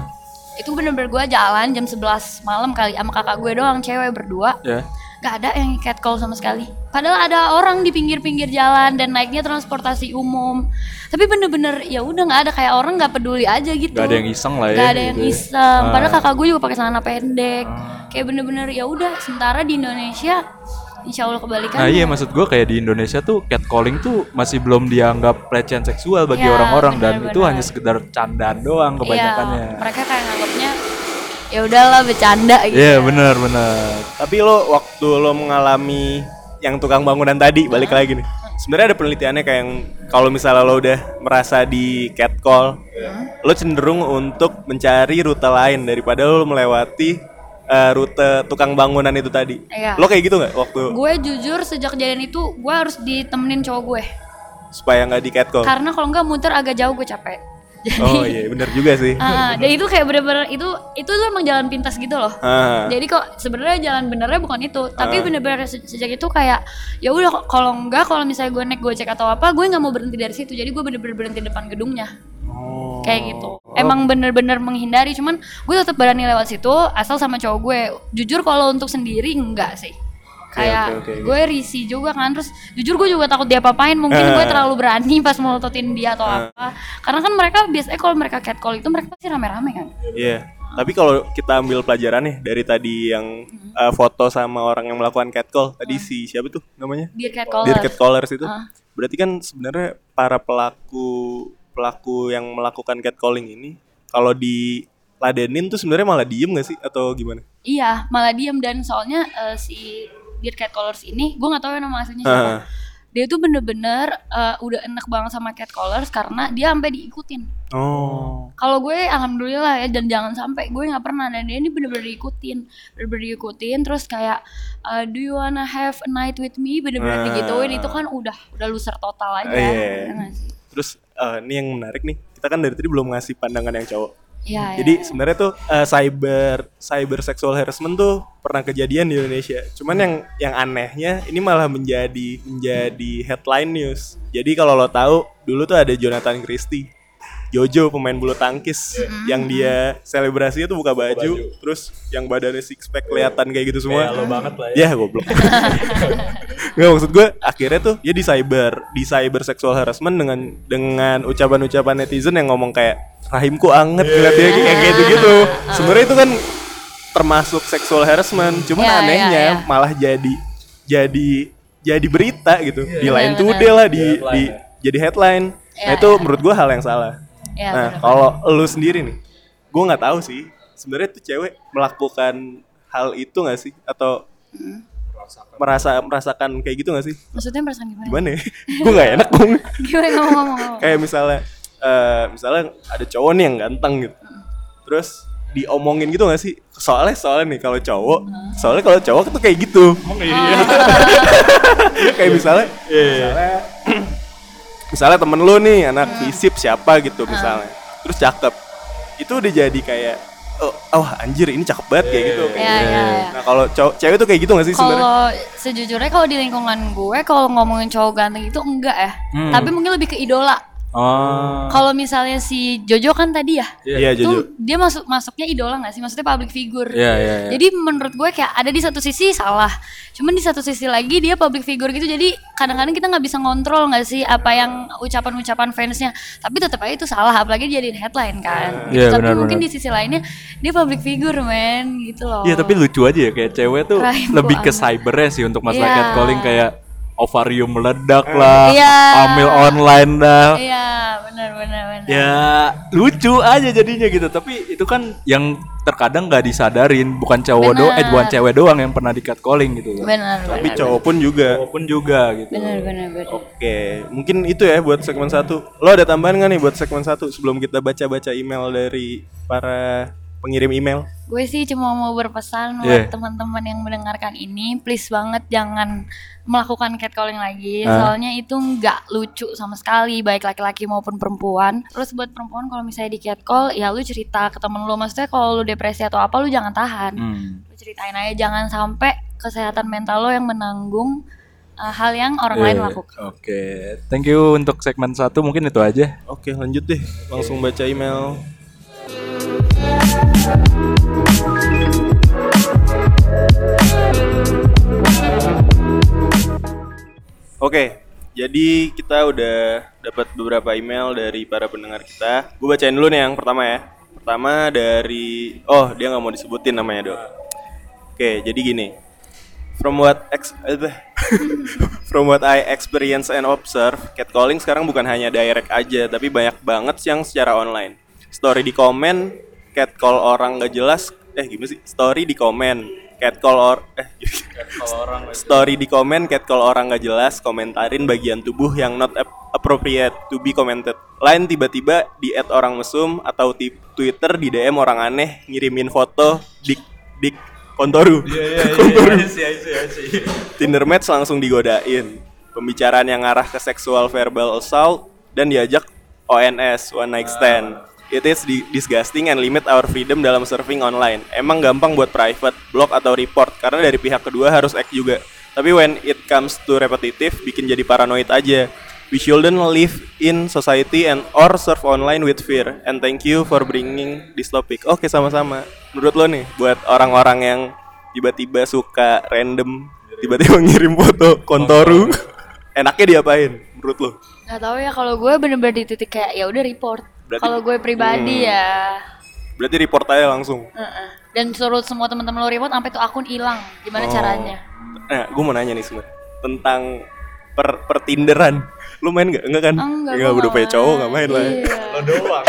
itu bener-bener gue jalan jam 11 malam kali sama kakak gue doang cewek berdua ya. Gak ada yang catcall sama sekali. Padahal ada orang di pinggir-pinggir jalan dan naiknya transportasi umum. Tapi bener-bener ya udah nggak ada kayak orang nggak peduli aja gitu. Gak ada yang iseng lah ya. Gak ada yang gitu ya. iseng. Ah. Padahal kakak gue juga pakai celana pendek. Kayak bener-bener ya udah. Sementara di Indonesia, insya Allah kebalikannya. Nah iya maksud gue kayak di Indonesia tuh catcalling tuh masih belum dianggap pelecehan seksual bagi Ya, orang-orang dan benar-benar. itu hanya sekedar candaan doang kebanyakannya. Iya, mereka kayak nganggapnya ya udahlah bercanda gitu. Iya benar benar. Tapi lo waktu lo mengalami yang tukang bangunan tadi balik lagi nih. Sebenarnya ada penelitiannya kayak yang kalau misalnya lo udah merasa di catcall, lo cenderung untuk mencari rute lain daripada lo melewati eh, rute tukang bangunan itu tadi. Iya. Lo kayak gitu nggak waktu Gue jujur sejak kejadian itu gue harus ditemenin cowok gue. supaya nggak di catcall? Karena kalau nggak muter agak jauh gue capek. Jadi Oh iya bener juga sih. Ah, dan itu kayak bener-bener itu itu tuh emang jalan pintas gitu loh. Ah. Jadi kok sebenarnya jalan benernya bukan itu, tapi bener-bener se- sejak itu kayak ya udah kalau enggak kalau misalnya gue naik gojek atau apa, gue nggak mau berhenti dari situ. Jadi gue bener-bener berhenti depan gedungnya. Oh. Kayak gitu. Emang bener-bener menghindari, cuman gue tetap berani lewat situ asal sama cowok gue. Jujur kalau untuk sendiri enggak sih. Kayak oke, oke. gue risih juga kan terus jujur gue juga takut dia apain mungkin gue Ah. terlalu berani pas melototin dia atau apa karena kan mereka biasanya kalau mereka catcall itu mereka pasti rame-rame kan Iya. Tapi kalau kita ambil pelajaran nih dari tadi yang eh, foto sama orang yang melakukan catcall, tadi si siapa tuh namanya? Dear catcaller Dear Catcallers itu. Ah. Berarti kan sebenarnya para pelaku pelaku yang melakukan catcalling ini kalau di ladenin tuh sebenarnya malah diem gak sih atau gimana? Iya, malah diem dan soalnya eh, si Dear Catcallers ini, gue nggak tahu ya nama aslinya siapa. Ah. Dia tuh bener-bener eh, udah enak banget sama catcallers karena dia sampai diikutin. Oh. Kalau gue alhamdulillah ya dan jangan sampai gue nggak pernah dan dia ini bener-bener diikutin, bener-bener diikutin terus kayak eh, do you wanna have a night with me bener-bener Ah. digituin itu kan udah udah loser total aja. Iya. ya sih? Terus eh, ini yang menarik nih, kita kan dari tadi belum ngasih pandangan yang cowok. Iya, Jadi iya. sebenarnya tuh eh, cyber cyber sexual harassment tuh pernah kejadian di Indonesia. Cuman yang yang anehnya ini malah menjadi menjadi headline news. Jadi kalau lo tahu dulu tuh ada Jonathan Christie. Jojo pemain bulu tangkis yang dia selebrasinya tuh buka baju, terus yang badannya six pack kelihatan kayak gitu semua. lo banget lah ya. Ya goblok. Nggak maksud gue akhirnya tuh dia di cyber di cyber sexual harassment dengan dengan ucapan-ucapan netizen yang ngomong kayak rahimku anget ngeliat dia kayak gitu gitu. Sebenarnya itu kan termasuk sexual harassment. Cuman Iya, anehnya iya, iya. malah jadi jadi jadi berita gitu di lain Iya, today lah di di jadi headline. nah Iya, itu menurut gue hal yang salah. Iya, nah kalau lu sendiri nih, gue nggak tahu sih sebenarnya tuh cewek melakukan hal itu nggak sih atau merasa merasakan kayak gitu gak sih? Maksudnya perasaan gimana? Gimana ya? gue gak enak dong. Gimana ngomong-ngomong? kayak misalnya, eh misalnya ada cowok nih yang ganteng gitu, terus diomongin gitu gak sih? Soalnya soalnya nih kalau cowok, soalnya kalau cowok tuh kayak gitu. kayak misalnya, misalnya, misalnya temen lu nih anak fisip siapa gitu misalnya, terus cakep, itu udah jadi kayak oh, oh anjir ini cakep banget kayak gitu. kayak gitu. iya, iya. Nah kalau cowok cewek tuh kayak gitu gak sih sebenarnya? Kalau sejujurnya kalau di lingkungan gue kalau ngomongin cowok ganteng itu enggak ya. Hmm. Tapi mungkin lebih ke idola. Oh. Kalau misalnya si Jojo kan tadi ya, Iya, itu Jojo. dia masuk masuknya idola nggak sih? Maksudnya public figure. Iya, iya, iya. Jadi menurut gue kayak ada di satu sisi salah, cuman di satu sisi lagi dia public figure gitu. Jadi kadang-kadang kita nggak bisa ngontrol nggak sih apa yang ucapan-ucapan fansnya. Tapi tetap aja itu salah, apalagi jadiin headline kan. Gitu. Iya, Tapi benar, mungkin benar. di sisi lainnya dia public figure men, gitu loh. Iya tapi lucu aja ya kayak cewek tuh Rainbow lebih ke cybernya sih untuk masalah Iya. catcalling kayak ovarium meledak lah, Iya. hamil online dah. Iya, benar benar benar. Ya lucu aja jadinya gitu tapi itu kan yang terkadang nggak disadarin bukan cowok doang eh bukan cewek doang yang pernah di catcalling gitu loh. Benar Tapi benar. cowok pun juga. Walaupun juga gitu. Benar benar benar. Oke, mungkin itu ya buat segmen satu. Lo ada tambahan nggak nih buat segmen satu sebelum kita baca-baca email dari para pengirim email? Gue sih cuma mau berpesan buat teman-teman yang mendengarkan ini, please banget jangan melakukan catcalling lagi. Hah? Soalnya itu nggak lucu sama sekali, baik laki-laki maupun perempuan. Terus buat perempuan kalau misalnya di catcall, ya lu cerita ke temen lu. Maksudnya kalau lu depresi atau apa, lu jangan tahan. Hmm. Lu ceritain aja, jangan sampai kesehatan mental lo yang menanggung uh, hal yang orang lain Iya. lakukan. Oke, thank you untuk segmen satu mungkin itu aja. Oke, lanjut deh. Langsung baca email. Oke, jadi kita udah dapat beberapa email dari para pendengar kita. Gue bacain dulu nih yang pertama ya. Pertama dari, oh dia nggak mau disebutin namanya dok. Oke, jadi gini. From what ex, eh, from what I experience and observe, catcalling sekarang bukan hanya direct aja, tapi banyak banget yang secara online. Story di komen, catcall orang gak jelas, eh gimana sih? Story di komen, catcall or, eh story di komen, catcall orang gak jelas, komentarin bagian tubuh yang not ap- appropriate to be commented. Lain tiba-tiba di add orang mesum atau di Twitter di DM orang aneh ngirimin foto dik dik kontoru. Tinder match langsung digodain. Pembicaraan yang arah ke seksual verbal assault dan diajak ONS one night stand. It is di- disgusting and limit our freedom dalam surfing online. Emang gampang buat private, block atau report karena dari pihak kedua harus act juga. Tapi when it comes to repetitive, bikin jadi paranoid aja. We shouldn't live in society and or surf online with fear. And thank you for bringing this topic. Oke sama-sama. Menurut lo nih, buat orang-orang yang tiba-tiba suka random, tiba-tiba ngirim foto kontoru, enaknya diapain? Menurut lo? Gak tahu ya kalau gue bener-bener di titik kayak ya udah report. Berarti- Kalau gue pribadi Hmm. ya Berarti report aja langsung. Heeh. Dan suruh semua teman-teman lo report sampai tuh akun hilang. Gimana Oh. caranya? Nah, gue mau nanya nih sebenarnya tentang per pertinderan. Lu main nggak? Enggak kan? Enggak, Enggak, udah punya cowok main. nggak main lah. ya. Iya. Lo doang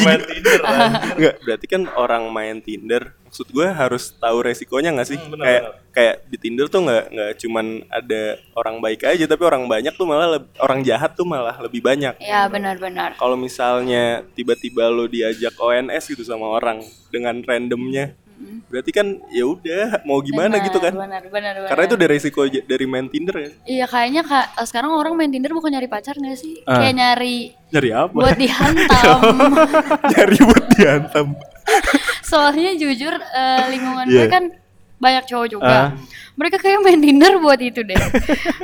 main Tinder Enggak, berarti kan orang main Tinder, maksud gue harus tahu resikonya nggak sih? Hmm, kayak kayak di Tinder tuh nggak nggak cuman ada orang baik aja, tapi orang banyak tuh malah leb- orang jahat tuh malah lebih banyak. Ya benar-benar. Kalau misalnya tiba-tiba lo diajak ONS gitu sama orang dengan randomnya, berarti kan ya udah mau gimana Benar, gitu kan? Benar, benar, benar. Karena itu ada resiko dari main Tinder ya. Iya kayaknya kak sekarang orang main Tinder bukan nyari pacar gak sih? Ah. Kayak nyari Nyari apa? buat dihantam. Nyari buat dihantam. Soalnya jujur eh, lingkungan Iya. gue kan banyak cowok juga. Ah. Mereka kayak main Tinder buat itu deh.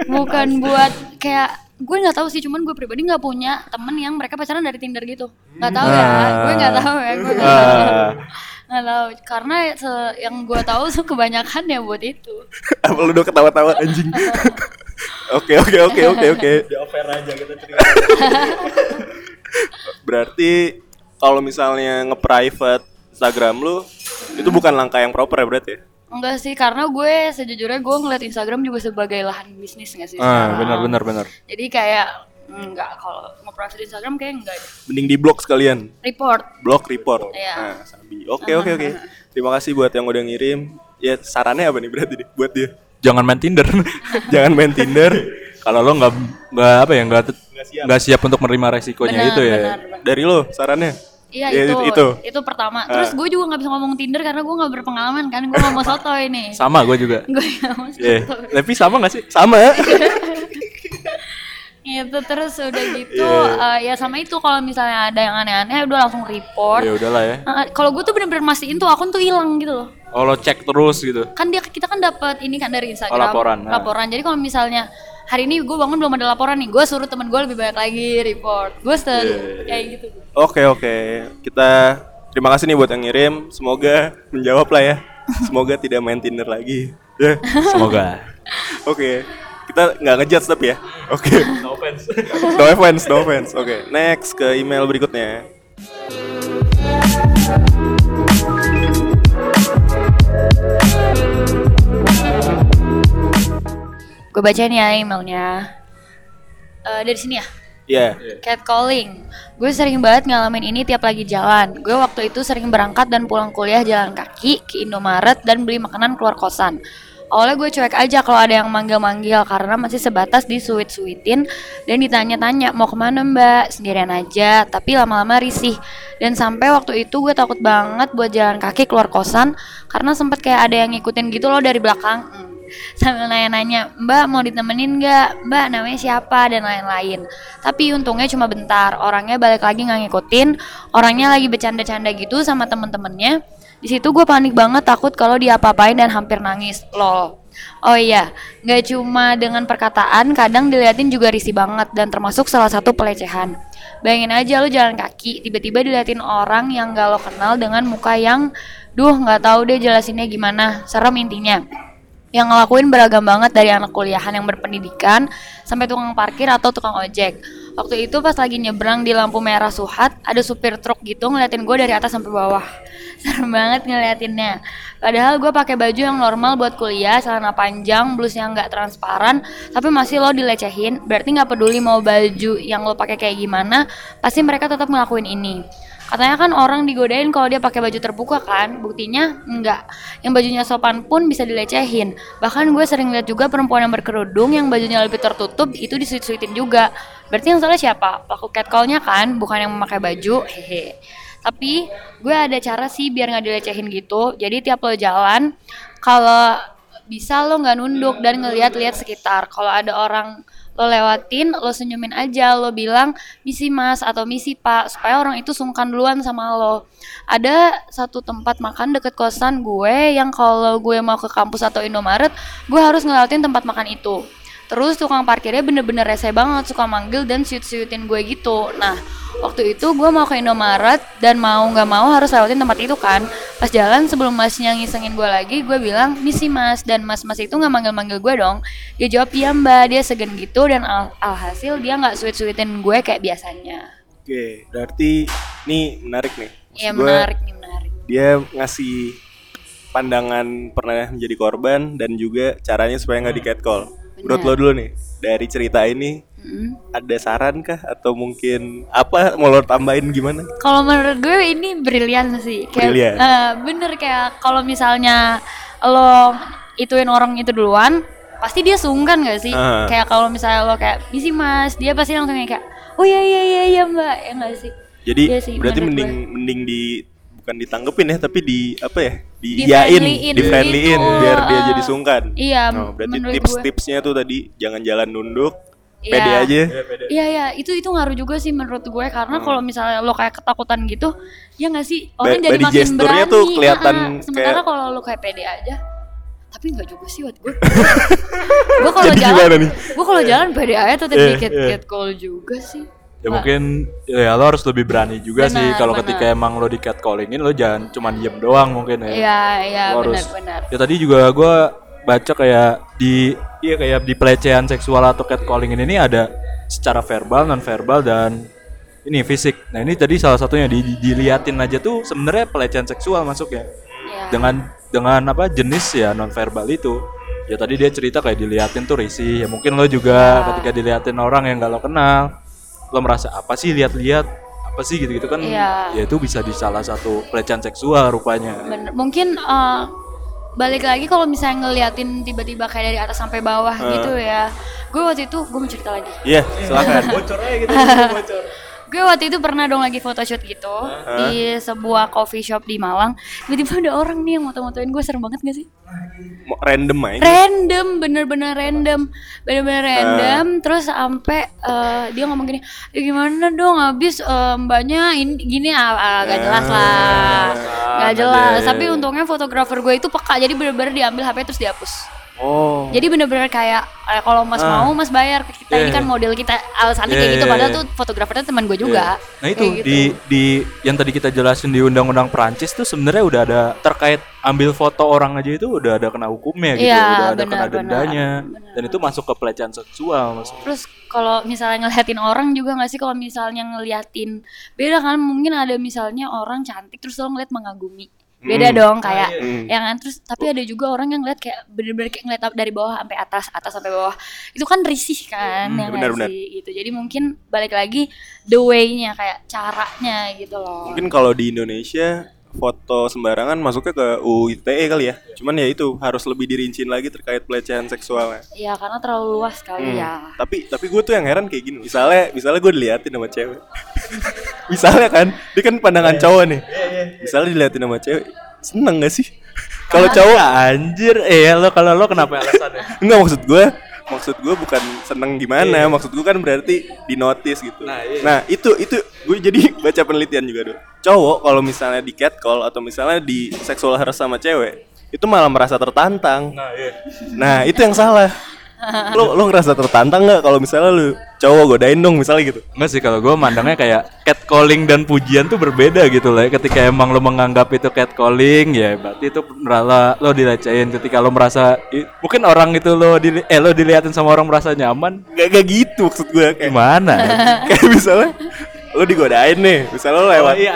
Bukan buat kayak gue nggak tahu sih, cuman gue pribadi nggak punya temen yang mereka pacaran dari Tinder gitu. Nggak tahu ya, Ah. gue nggak tahu ya, gue nggak Ah. tahu. Nggak tahu, karena se- yang gue tahu tuh kebanyakan ya buat itu. Apa lu udah ketawa-tawa anjing? Oke oke oke oke oke. Di offer aja kita cerita. Berarti kalau misalnya nge-private Instagram lu itu bukan langkah yang proper ya berarti ya? Enggak sih, karena gue sejujurnya gue ngeliat Instagram juga sebagai lahan bisnis nggak sih? Ah, benar benar benar. Jadi kayak enggak kalau mau private Instagram kayak enggak deh. Mending di blok sekalian. Report. Blok report. Iya. Nah, sabi. Oke oke oke. Terima kasih buat yang udah ngirim. Ya sarannya apa nih berarti nih buat dia? Jangan main Tinder. Jangan main Tinder. Kalau lo nggak nggak apa ya nggak siap. nggak siap untuk menerima resikonya Benar, itu ya. benar, benar. Dari lo sarannya? Iya Ya, itu, itu. itu pertama. Terus gue juga nggak bisa ngomong Tinder karena gue nggak berpengalaman kan. Gue ngomong soto ini. Sama gue juga. gue ngomong Iya. soto. Tapi sama gak sih? Sama. Itu terus udah gitu. Iya. eh, ya sama itu kalau misalnya ada yang aneh-aneh udah langsung report. Ya udahlah ya. Eh, kalau gue tuh bener-bener mastiin tuh akun tuh hilang gitu loh. Oh lo cek terus gitu. kan dia kita kan dapat ini kan dari Instagram Oh, laporan, nah. laporan jadi kalau misalnya hari ini gue bangun belum ada laporan nih gue suruh temen gue lebih banyak lagi report gue selalu kayak gitu Oke oke, kita terima kasih nih buat yang ngirim. Semoga menjawab lah ya. Semoga tidak main Tinder lagi. Ya. Semoga. Oke, kita nggak ngejudge tapi ya. Oke. No offense. no offense, no offense. Oke, next ke email berikutnya. gue bacain ya emailnya Eh, dari sini ya Iya. Catcalling. Gue sering banget ngalamin ini tiap lagi jalan. Gue waktu itu sering berangkat dan pulang kuliah jalan kaki ke Indomaret dan beli makanan keluar kosan. Awalnya gue cuek aja kalau ada yang manggil-manggil karena masih sebatas disuit-suitin dan ditanya-tanya mau ke mana mbak? Sendirian aja tapi lama-lama risih. Dan sampai waktu itu gue takut banget buat jalan kaki keluar kosan karena sempet kayak ada yang ngikutin gitu loh dari belakang. Sambil nanya-nanya mbak mau ditemenin nggak? Mbak namanya siapa? dan lain-lain. Tapi untungnya cuma bentar orangnya balik lagi nggak ngikutin orangnya lagi bercanda-canda gitu sama temen-temennya di situ gue panik banget takut kalau dia apa-apain dan hampir nangis lol Oh iya, nggak cuma dengan perkataan, kadang diliatin juga risih banget dan termasuk salah satu pelecehan. Bayangin aja lu jalan kaki, tiba-tiba diliatin orang yang gak lo kenal dengan muka yang, duh nggak tahu deh jelasinnya gimana, serem intinya yang ngelakuin beragam banget dari anak kuliahan yang berpendidikan sampai tukang parkir atau tukang ojek. Waktu itu pas lagi nyebrang di lampu merah Suhat, ada supir truk gitu ngeliatin gue dari atas sampai bawah. Serem banget ngeliatinnya. Padahal gue pakai baju yang normal buat kuliah, celana panjang, blus yang nggak transparan, tapi masih lo dilecehin. Berarti nggak peduli mau baju yang lo pakai kayak gimana, pasti mereka tetap ngelakuin ini. Katanya kan orang digodain kalau dia pakai baju terbuka kan, buktinya enggak. Yang bajunya sopan pun bisa dilecehin. Bahkan gue sering lihat juga perempuan yang berkerudung yang bajunya lebih tertutup itu disuit-suitin juga. Berarti yang salah siapa? Pelaku catcallnya kan, bukan yang memakai baju. Hehe. Tapi gue ada cara sih biar nggak dilecehin gitu. Jadi tiap lo jalan, kalau bisa lo nggak nunduk dan ngeliat-liat sekitar. Kalau ada orang lo lewatin, lo senyumin aja, lo bilang misi mas atau misi pak, supaya orang itu sungkan duluan sama lo. Ada satu tempat makan deket kosan gue yang kalau gue mau ke kampus atau Indomaret, gue harus ngelewatin tempat makan itu. Terus tukang parkirnya bener-bener rese banget, suka manggil dan siut-siutin gue gitu. Nah, waktu itu gue mau ke Indomaret dan mau nggak mau harus lewatin tempat itu kan. Pas jalan sebelum masnya ngisengin gue lagi, gue bilang misi mas dan mas-mas itu nggak manggil-manggil gue dong. Dia jawab iya mbak, dia segen gitu dan al alhasil dia nggak suit-suitin gue kayak biasanya. Oke, berarti ini menarik nih. Iya menarik nih menarik. Dia ngasih pandangan pernah menjadi korban dan juga caranya supaya nggak di catcall. Menurut lo dulu nih, dari cerita ini Mm. ada saran kah atau mungkin apa mau lo tambahin gimana? Kalau menurut gue ini brilian sih. Kayak, Brilian. eh, bener kayak kalau misalnya lo ituin orang itu duluan, pasti dia sungkan gak sih? Ah. Kayak kalau misalnya lo kayak, misi mas, dia pasti langsung kayak, oh iya iya iya iya mbak, ya gak sih? Jadi Iya sih, berarti mending mending di bukan ditanggepin ya tapi di apa ya? Di Diiyain, di friendly-in gitu. biar dia Ah. jadi sungkan. Iya, Oh, berarti tips-tipsnya tuh tadi jangan jalan nunduk, Iya. pede aja. Iya iya, itu itu ngaruh juga sih menurut gue karena Hmm. kalau misalnya lo kayak ketakutan gitu, ya nggak sih orang Ba- jadi makin berani. tuh kelihatan ah, ah. Sementara kayak- kalau lo kayak pede aja, tapi nggak juga sih buat gue. gue kalau jalan, gue kalau jalan pede aja tetap Iya, dikit iya. call juga sih. Ya mungkin ya lo harus lebih berani juga sih Benar, kalau ketika emang lo di catcallingin lo jangan cuma diem doang mungkin ya. Iya iya benar-benar. Ya tadi juga gue baca kayak di iya kayak di pelecehan seksual atau catcallingin ini ada secara verbal, non verbal dan ini fisik. Nah ini tadi salah satunya di, di- diliatin aja tuh sebenarnya pelecehan seksual masuknya Iya. dengan dengan apa jenis ya non verbal itu. Ya tadi dia cerita kayak diliatin tuh risih. Ya mungkin lo juga ketika diliatin orang yang gak lo kenal, lo merasa apa sih lihat-lihat apa sih gitu-gitu kan? Iya. Ya itu bisa di salah satu pelecehan seksual rupanya. Bener. Mungkin eh, balik lagi kalau misalnya ngeliatin tiba-tiba kayak dari atas sampai bawah gitu ya. Gue waktu itu gue mau cerita lagi. Iya, silakan. Bocor aja gitu, bocor. Gue waktu itu pernah dong lagi photoshoot gitu di sebuah coffee shop di Malang. Tiba-tiba ada orang nih yang moto-motoin gue serem banget gak sih? Random aja. Random, bener-bener random, bener-bener random. Terus sampai eh, dia ngomong gini, ya gimana dong abis eh, mbaknya ini gini ah, ah, gak jelas lah, gak jelas. Tapi untungnya fotografer gue itu peka, jadi bener-bener diambil HP terus dihapus. Oh. Jadi bener-bener kayak eh, kalau Mas mau Mas bayar ke kita. Ini Iya, kan model kita alasannya Iya, kayak gitu. padahal tuh fotografernya teman gue juga. Nah itu Kayak gitu. di di yang tadi kita jelasin di undang-undang Perancis tuh sebenarnya udah ada terkait ambil foto orang aja itu udah ada kena hukumnya gitu, Iya, udah ada kena benar, benar. dendanya. dan itu masuk ke pelecehan seksual maksudnya. Terus kalau misalnya ngeliatin orang juga nggak sih? Kalau misalnya ngeliatin beda kan? Mungkin ada misalnya orang cantik terus lo ngeliat mengagumi beda Hmm. dong kayak Hmm. ya kan terus tapi ada juga orang yang ngeliat kayak bener-bener kayak ngeliat dari bawah sampai atas atas sampai bawah itu kan risih kan Hmm, ya nggak benar-benar. sih gitu jadi mungkin balik lagi the way-nya kayak caranya gitu loh Mungkin kalau di Indonesia foto sembarangan masuknya ke UU ITE kali ya. Cuman ya itu harus lebih dirinciin lagi terkait pelecehan seksualnya. ya karena terlalu luas kali Hmm. ya Tapi tapi gue tuh yang heran kayak gini. Misalnya misalnya gue diliatin sama cewek. misalnya kan, dia kan pandangan cowok nih. Misalnya diliatin sama cewek, seneng gak sih? Kalau cowok anjir, eh lo kalau lo kenapa alasannya? enggak maksud gue maksud gue bukan seneng gimana maksud gue kan berarti di notice gitu. Nah, iya. nah itu itu gue jadi baca penelitian juga tuh cowok kalau misalnya di catcall atau misalnya di seksual harass sama cewek itu malah merasa tertantang. Nah, iya. nah itu yang salah lo lo ngerasa tertantang nggak kalau misalnya lu cowok godain dong misalnya gitu Enggak sih kalau gue mandangnya kayak catcalling dan pujian tuh berbeda gitu lah. ya. Ketika emang lo menganggap itu catcalling ya berarti itu merasa lo dilecehin. Ketika lo merasa i- mungkin orang itu lo di eh lo diliatin sama orang merasa nyaman Gak, gak gitu maksud gue kayak, gimana? kayak misalnya lo digodain nih misalnya lo lewat iya,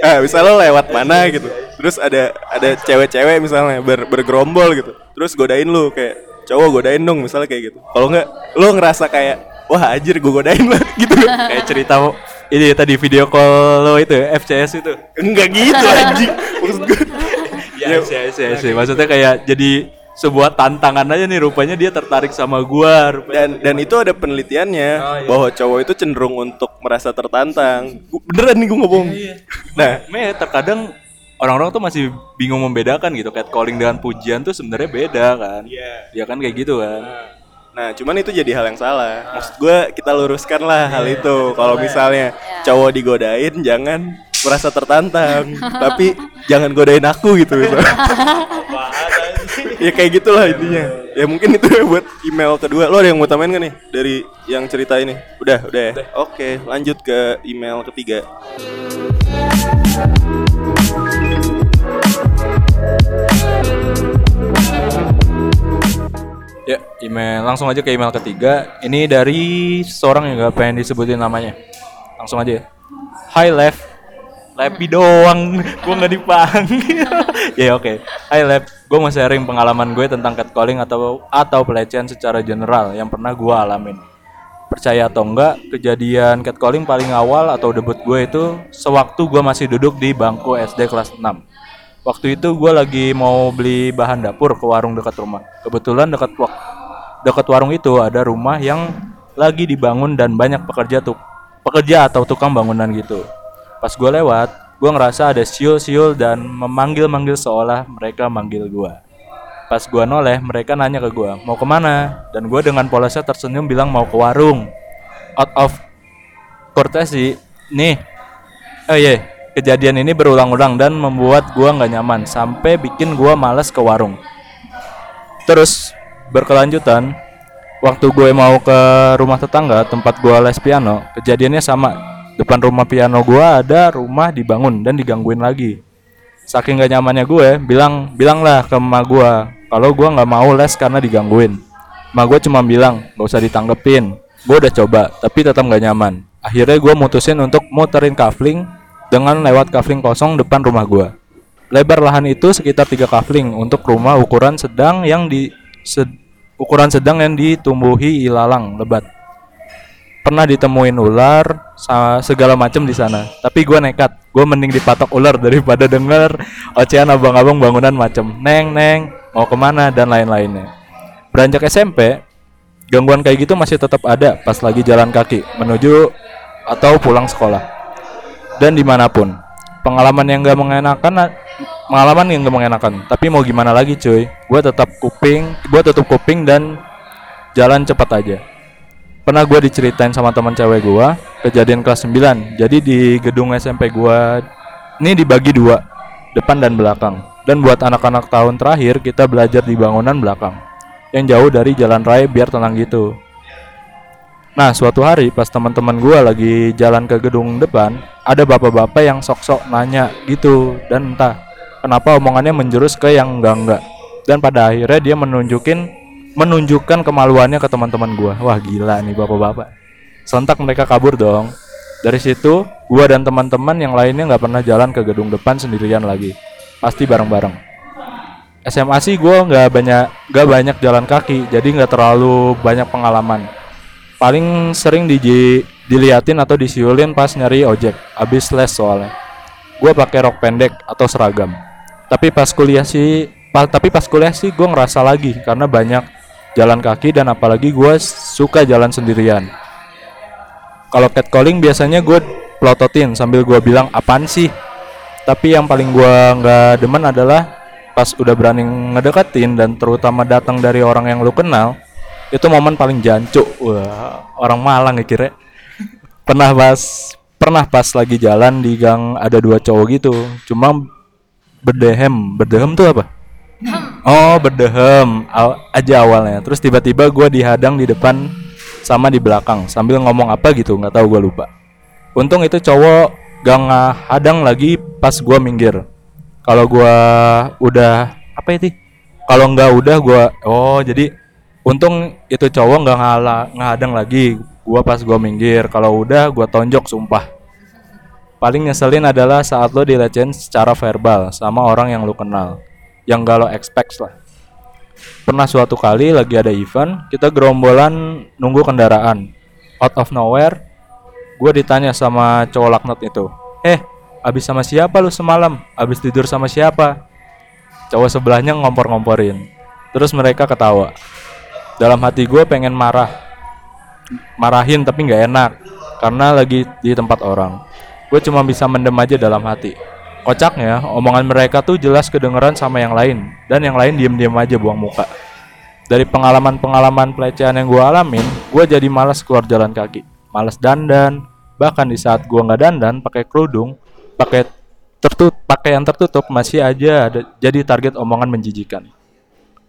eh misalnya lo lewat mana gitu terus ada ada cewek-cewek misalnya ber, bergerombol gitu terus godain lu kayak cowok godain dong misalnya kayak gitu kalau nggak lo ngerasa kayak wah anjir gue godain lah gitu kayak cerita ini ya tadi video call lo itu ya, FCS itu. enggak gitu anjing maksud gue Iya, iya, iya, iya. Maksudnya kayak jadi sebuah tantangan aja nih rupanya dia tertarik sama gua rupanya. dan dan itu ada penelitiannya Oh, iya. bahwa cowok itu cenderung untuk merasa tertantang Gua- beneran nih gue ngomong Iya, nah Me terkadang orang-orang tuh masih bingung membedakan gitu catcalling dengan pujian tuh sebenarnya beda kan. Iya. Ya kan kayak gitu kan. Nah, cuman itu jadi hal yang salah. Maksud gue kita luruskan lah hal itu. Kalau misalnya cowok digodain, jangan merasa tertantang, tapi jangan godain aku gitu. misalnya. ya kayak gitulah intinya. Ya mungkin itu ya buat email kedua. Lo ada yang mau tambahin gak nih dari yang cerita ini? Udah, udah ya. Oke, lanjut ke email ketiga. Ya, email langsung aja ke email ketiga. Ini dari seorang yang gak pengen disebutin namanya. Langsung aja. ya. Hi Lev. Levi doang, gue nggak dipanggil. ya oke. Hi Lev, gue mau sharing pengalaman gue tentang catcalling atau atau pelecehan secara general yang pernah gue alamin. Percaya atau enggak, kejadian catcalling paling awal atau debut gue itu sewaktu gue masih duduk di bangku SD kelas 6. Waktu itu gue lagi mau beli bahan dapur ke warung dekat rumah. Kebetulan dekat dekat warung itu ada rumah yang lagi dibangun dan banyak pekerja tuh pekerja atau tukang bangunan gitu. Pas gue lewat, gue ngerasa ada siul-siul dan memanggil-manggil seolah mereka manggil gue. Pas gue noleh, mereka nanya ke gue, mau ke mana? Dan gue dengan polosnya tersenyum bilang mau ke warung. Out of courtesy, nih, oh iya, kejadian ini berulang-ulang dan membuat gue nggak nyaman sampai bikin gue males ke warung. Terus berkelanjutan, waktu gue mau ke rumah tetangga tempat gue les piano, kejadiannya sama. Depan rumah piano gue ada rumah dibangun dan digangguin lagi. Saking gak nyamannya gue, bilang bilanglah ke emak gue kalau gue nggak mau les karena digangguin. Emak gue cuma bilang gak usah ditanggepin. Gue udah coba, tapi tetap gak nyaman. Akhirnya gue mutusin untuk muterin kafling dengan lewat kafling kosong depan rumah gue. Lebar lahan itu sekitar tiga kafling untuk rumah ukuran sedang yang di sed- ukuran sedang yang ditumbuhi ilalang lebat. Pernah ditemuin ular segala macam di sana. Tapi gue nekat, gue mending dipatok ular daripada denger ocehan abang-abang bangunan macem neng neng mau ke mana dan lain-lainnya. Beranjak SMP, gangguan kayak gitu masih tetap ada pas lagi jalan kaki menuju atau pulang sekolah dan di mana pun. Pengalaman yang gak mengenakan pengalaman yang gak mengenakan. Tapi mau gimana lagi cuy? Gue tetap kuping gue tutup kuping dan jalan cepat aja. Pernah gue diceritain sama teman cewek gue kejadian kelas 9 jadi di gedung SMP gue ini dibagi dua depan dan belakang. Dan buat anak-anak tahun terakhir kita belajar di bangunan belakang. Yang jauh dari jalan raya biar tenang gitu. Nah, suatu hari pas teman-teman gua lagi jalan ke gedung depan, ada bapak-bapak yang sok-sok nanya gitu dan entah kenapa omongannya menjurus ke yang enggak-enggak. Dan pada akhirnya dia menunjukin menunjukkan kemaluannya ke teman-teman gua. Wah, gila nih bapak-bapak. Sontak mereka kabur dong. Dari situ, gua dan teman-teman yang lainnya nggak pernah jalan ke gedung depan sendirian lagi. Pasti bareng-bareng. SMA sih gua nggak banyak nggak banyak jalan kaki, jadi nggak terlalu banyak pengalaman. Paling sering di diliatin atau disiulin pas nyari ojek, abis les soalnya. Gua pakai rok pendek atau seragam. Tapi pas kuliah sih, pa- tapi pas kuliah sih gua ngerasa lagi karena banyak jalan kaki dan apalagi gua suka jalan sendirian. Kalau catcalling biasanya gue plototin sambil gue bilang apaan sih. Tapi yang paling gue nggak demen adalah pas udah berani ngedeketin dan terutama datang dari orang yang lu kenal, itu momen paling jancuk. Wah, orang Malang ya kira. Pernah pas pernah pas lagi jalan di gang ada dua cowok gitu. Cuma berdehem, berdehem tuh apa? Oh berdehem aw- aja awalnya. Terus tiba-tiba gue dihadang di depan sama di belakang sambil ngomong apa gitu nggak tahu gue lupa. Untung itu cowok gak ngehadang lagi pas gue minggir. Kalau gue udah apa itu? Kalau nggak udah gue oh jadi untung itu cowok nggak ngalah ngehadang lagi gue pas gue minggir. Kalau udah gue tonjok sumpah. Paling nyeselin adalah saat lo dilecehin secara verbal sama orang yang lo kenal yang gak lo expect lah. Pernah suatu kali lagi ada event, kita gerombolan nunggu kendaraan. Out of nowhere, gue ditanya sama cowok laknat itu, eh, abis sama siapa lu semalam? Abis tidur sama siapa? Cowok sebelahnya ngompor-ngomporin. Terus mereka ketawa. Dalam hati gue pengen marah, marahin tapi nggak enak karena lagi di tempat orang. Gue cuma bisa mendem aja dalam hati. Kocaknya, omongan mereka tuh jelas kedengeran sama yang lain dan yang lain diem-diem aja buang muka. Dari pengalaman-pengalaman pelecehan yang gue alamin, gue jadi malas keluar jalan kaki, malas dandan, bahkan di saat gue nggak dandan pakai kerudung, pakai tertut pakaian tertutup masih aja ada jadi target omongan menjijikan.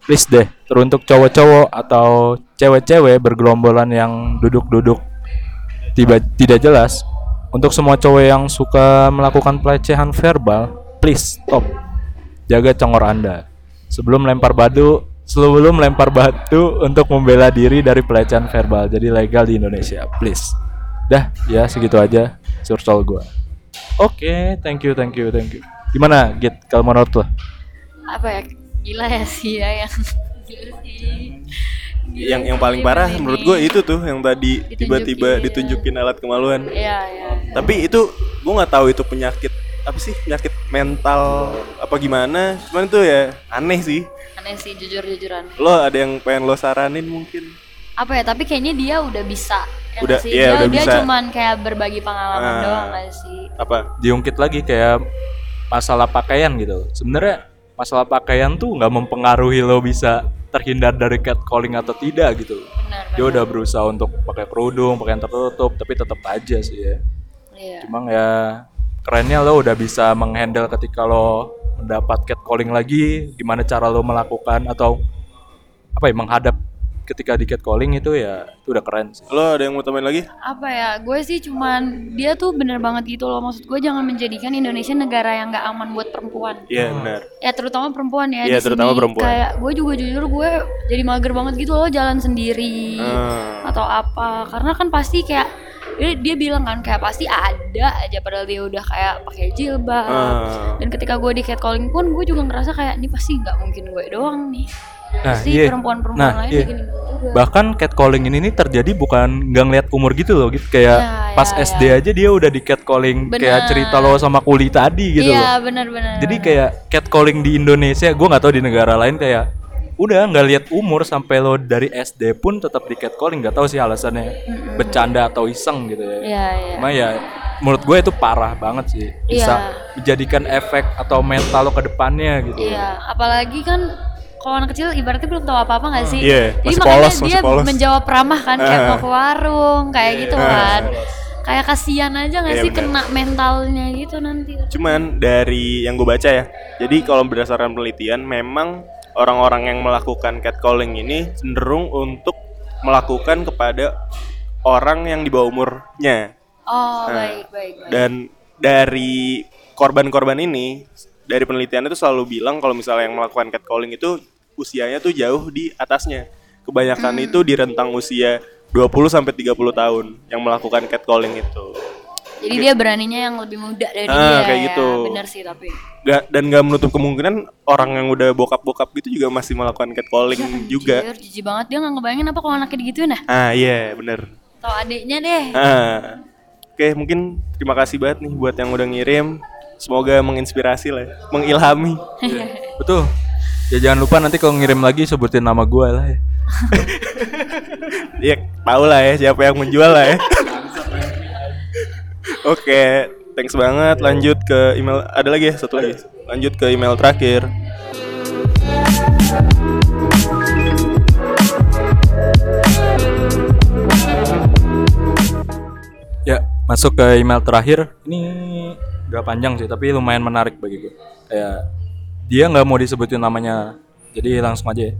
Please deh, teruntuk cowok-cowok atau cewek-cewek bergelombolan yang duduk-duduk tiba tidak jelas untuk semua cowok yang suka melakukan pelecehan verbal please stop. Jaga congor anda. Sebelum lempar batu sebelum lempar batu untuk membela diri dari pelecehan verbal jadi legal di Indonesia please. Dah ya segitu aja surcol gua. Oke thank you thank you thank you. Gimana Git? Kalau menurut lo? Apa ya? Gila ya sih ya yang gila yang yang paling parah ini. menurut gue itu tuh yang tadi tiba-tiba Ditunjukin. ditunjukin alat kemaluan. Iya, iya. Tapi itu gue nggak tahu itu penyakit apa sih penyakit mental apa gimana. Cuman itu ya aneh sih. Aneh sih jujur-jujuran. Lo ada yang pengen lo saranin mungkin? Apa ya? Tapi kayaknya dia udah bisa. Ya Udah, sih? iya, dia, udah dia bisa. cuman kayak berbagi pengalaman Ah. doang gak sih? Apa? diungkit lagi kayak masalah pakaian gitu sebenarnya masalah pakaian tuh nggak mempengaruhi lo bisa terhindar dari catcalling atau tidak gitu. Benar, dia udah berusaha untuk pakai kerudung pakaian tertutup tapi tetap aja sih ya. Iya. Cuma ya kerennya lo udah bisa menghandle ketika lo mendapat catcalling lagi, gimana cara lo melakukan atau apa ya menghadap ketika di catcalling itu ya itu udah keren sih. Lo ada yang mau tambahin lagi? apa ya gue sih cuman dia tuh bener banget gitu loh maksud gue jangan menjadikan Indonesia negara yang nggak aman buat perempuan Iya benar. ya terutama perempuan ya Iya, di terutama sini. perempuan. kayak gue juga jujur gue jadi mager banget gitu loh jalan sendiri Ah. atau apa karena kan pasti kayak dia, dia bilang kan kayak pasti ada aja padahal dia udah kayak pakai jilbab Ah. dan ketika gue di catcalling pun gue juga ngerasa kayak ini pasti nggak mungkin gue doang nih Nah, pasti iya. perempuan-perempuan Nah, lain iya. kayak gini juga Bahkan catcalling ini nih terjadi bukan nggak ngeliat umur gitu loh gitu kayak Ya, pas ya, SD aja dia udah di catcalling kayak Bener. cerita lo sama kuli tadi gitu iya loh. benar-benar Jadi kayak catcalling di Indonesia, gue nggak tahu di negara lain kayak udah nggak lihat umur sampai lo dari SD pun tetap di catcalling nggak tahu sih alasannya bercanda atau iseng gitu ya. iya iya Cuma ya menurut gue itu parah banget sih bisa Iya. menjadikan efek atau mental lo ke depannya gitu. Iya, apalagi kan kalau anak kecil ibaratnya belum tahu apa-apa nggak sih? Iya, Jadi makanya polos, dia polos. menjawab ramah kan kayak Ah. mau ke warung kayak gitu Ah. kan. Kayak kasihan aja nggak Iya, sih benar. kena mentalnya gitu nanti. Cuman dari yang gue baca ya, jadi kalau berdasarkan penelitian memang orang-orang yang melakukan catcalling ini cenderung untuk melakukan kepada orang yang di bawah umurnya. Oh, Nah, baik, baik, baik. Dan dari korban-korban ini, dari penelitian itu selalu bilang kalau misalnya yang melakukan catcalling itu usianya tuh jauh di atasnya. Kebanyakan Hmm. itu di rentang usia 20 sampai 30 tahun yang melakukan catcalling itu. Jadi dia beraninya yang lebih muda dari Ah, dia. kayak ya. gitu. Bener sih tapi. Gak, dan gak menutup kemungkinan orang yang udah bokap-bokap gitu juga masih melakukan catcalling juga. Anjir, jijik banget dia nggak ngebayangin apa kalau anaknya digituin nah. Ah iya bener. Atau adiknya deh. Ah. Oke mungkin terima kasih banget nih buat yang udah ngirim. Semoga menginspirasi lah, ya. mengilhami. Betul. Ya jangan lupa nanti kalau ngirim lagi sebutin nama gue lah ya. Ya tau lah ya siapa yang menjual lah ya. Oke, thanks banget. Lanjut ke email. Ada lagi ya satu lagi. Lanjut ke email terakhir. Ya, masuk ke email terakhir. Ini gak panjang sih, tapi lumayan menarik bagi gue. Kayak dia nggak mau disebutin namanya, jadi langsung aja ya.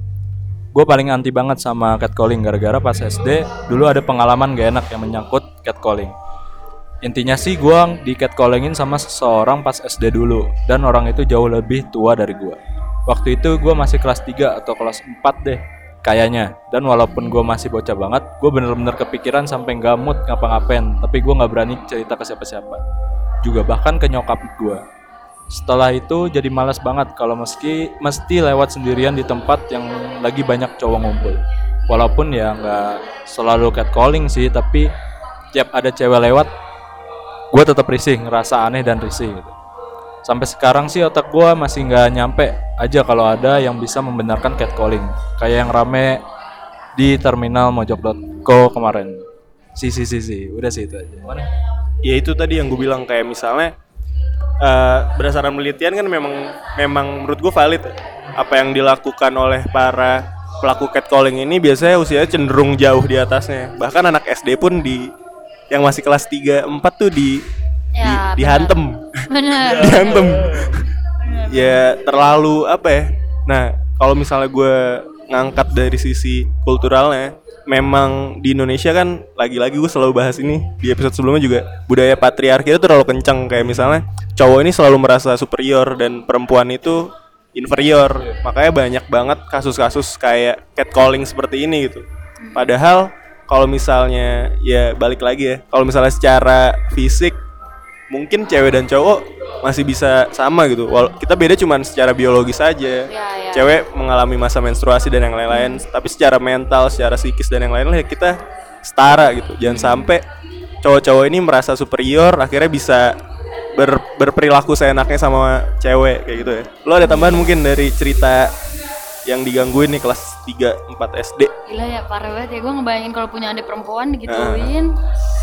Gue paling anti banget sama catcalling gara-gara pas SD dulu ada pengalaman gak enak yang menyangkut catcalling. Intinya sih gue di catcallingin sama seseorang pas SD dulu dan orang itu jauh lebih tua dari gue. Waktu itu gue masih kelas 3 atau kelas 4 deh kayaknya dan walaupun gue masih bocah banget gue bener-bener kepikiran sampai mood ngapa-ngapain tapi gue nggak berani cerita ke siapa-siapa juga bahkan ke nyokap gue setelah itu jadi malas banget kalau meski mesti lewat sendirian di tempat yang lagi banyak cowok ngumpul. Walaupun ya nggak selalu catcalling sih tapi tiap ada cewek lewat gue tetap risih ngerasa aneh dan risih gitu. Sampai sekarang sih otak gue masih nggak nyampe aja kalau ada yang bisa membenarkan catcalling. Kayak yang rame di terminal mojok.co kemarin. Si si si si. Udah sih itu aja. Mana Ya itu tadi yang gue bilang kayak misalnya eh, berdasarkan penelitian kan memang memang menurut gue valid apa yang dilakukan oleh para pelaku catcalling ini biasanya usianya cenderung jauh di atasnya. Bahkan anak SD pun di yang masih kelas 3 4 tuh di Ya, di, benar. dihantem. Bener. dihantem. ya terlalu apa ya? Nah, kalau misalnya gue ngangkat dari sisi kulturalnya, memang di Indonesia kan lagi-lagi gue selalu bahas ini di episode sebelumnya juga budaya patriarki itu terlalu kencang kayak misalnya cowok ini selalu merasa superior dan perempuan itu inferior. Makanya banyak banget kasus-kasus kayak catcalling seperti ini gitu. Padahal kalau misalnya ya balik lagi ya, kalau misalnya secara fisik mungkin cewek dan cowok masih bisa sama gitu. Wal kita beda cuman secara biologis saja. Ya, ya. Cewek mengalami masa menstruasi dan yang lain-lain, tapi secara mental, secara psikis dan yang lain-lain ya kita setara gitu. Jangan sampai cowok-cowok ini merasa superior akhirnya bisa ber berperilaku seenaknya sama cewek kayak gitu ya. Lo ada tambahan mungkin dari cerita yang digangguin nih kelas 3 4 SD. Gila ya parah banget ya gue ngebayangin kalau punya adik perempuan digituin.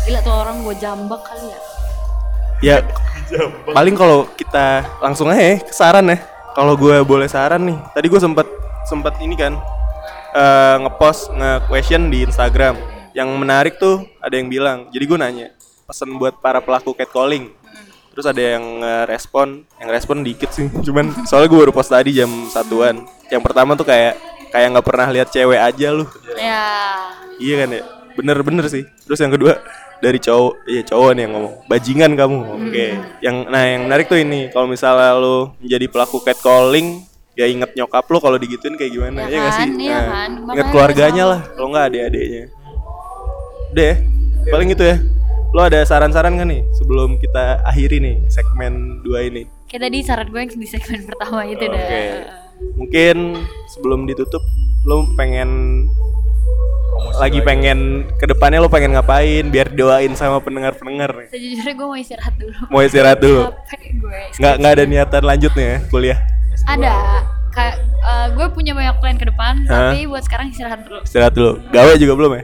Gila tuh orang gue jambak kali ya. Ya paling kalau kita langsung aja ya ke saran ya. Kalau gue boleh saran nih, tadi gue sempet sempet ini kan eh, ngepost nge-question di Instagram. Yang menarik tuh ada yang bilang. Jadi gue nanya pesan buat para pelaku catcalling. Terus ada yang respon, yang respon dikit sih. Cuman soalnya gue baru post tadi jam satuan. Yang pertama tuh kayak kayak nggak pernah lihat cewek aja lu. Ya. Iya kan ya? Bener-bener sih. Terus yang kedua dari cowok, iya cowok nih yang ngomong. Bajingan kamu. Oke. Yang nah yang menarik tuh ini, kalau misalnya lu menjadi pelaku catcalling, ya inget nyokap lu kalau digituin kayak gimana Ya ya kan, sih? iya Nah, kan. Inget keluarganya lah, kalau nggak adik-adiknya. Udah ya, paling gitu ya. Lo ada saran-saran gak nih sebelum kita akhiri nih segmen 2 ini? Kayak tadi syarat gue yang di segmen pertama itu Oke. dah. Mungkin sebelum ditutup lo pengen lagi pengen ke depannya lo pengen ngapain biar doain sama pendengar-pendengar nih. Sejujurnya gue mau istirahat dulu. Mau istirahat dulu. Gue. Nggak nggak ada niatan lanjut nih ya kuliah. Ada. Kayak eh, gue punya banyak plan ke depan, tapi buat sekarang istirahat dulu. Istirahat dulu. Gawe juga belum ya?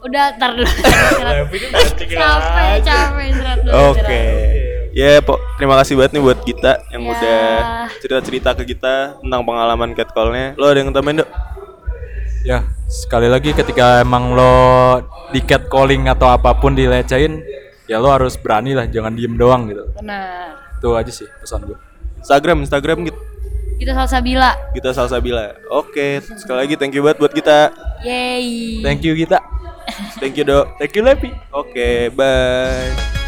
Udah, tar dulu. Istirahat. capek, capek istirahat dulu. Oke. Ya, po, terima kasih banget nih buat kita yang Ya. udah cerita-cerita ke kita tentang pengalaman catcallnya. Lo ada yang tambahin, Dok? ya sekali lagi ketika emang lo di catcalling atau apa pun dilecehin ya lo harus berani lah jangan diem doang gitu Benar. itu aja sih pesan gue Instagram, Instagram gitu. Kita Salsabila. Gita Salsabila. Oke, sekali lagi thank you banget buat kita. Yeay. Thank you kita. Thank you, Dok. Thank you Lepi. Oke, bye.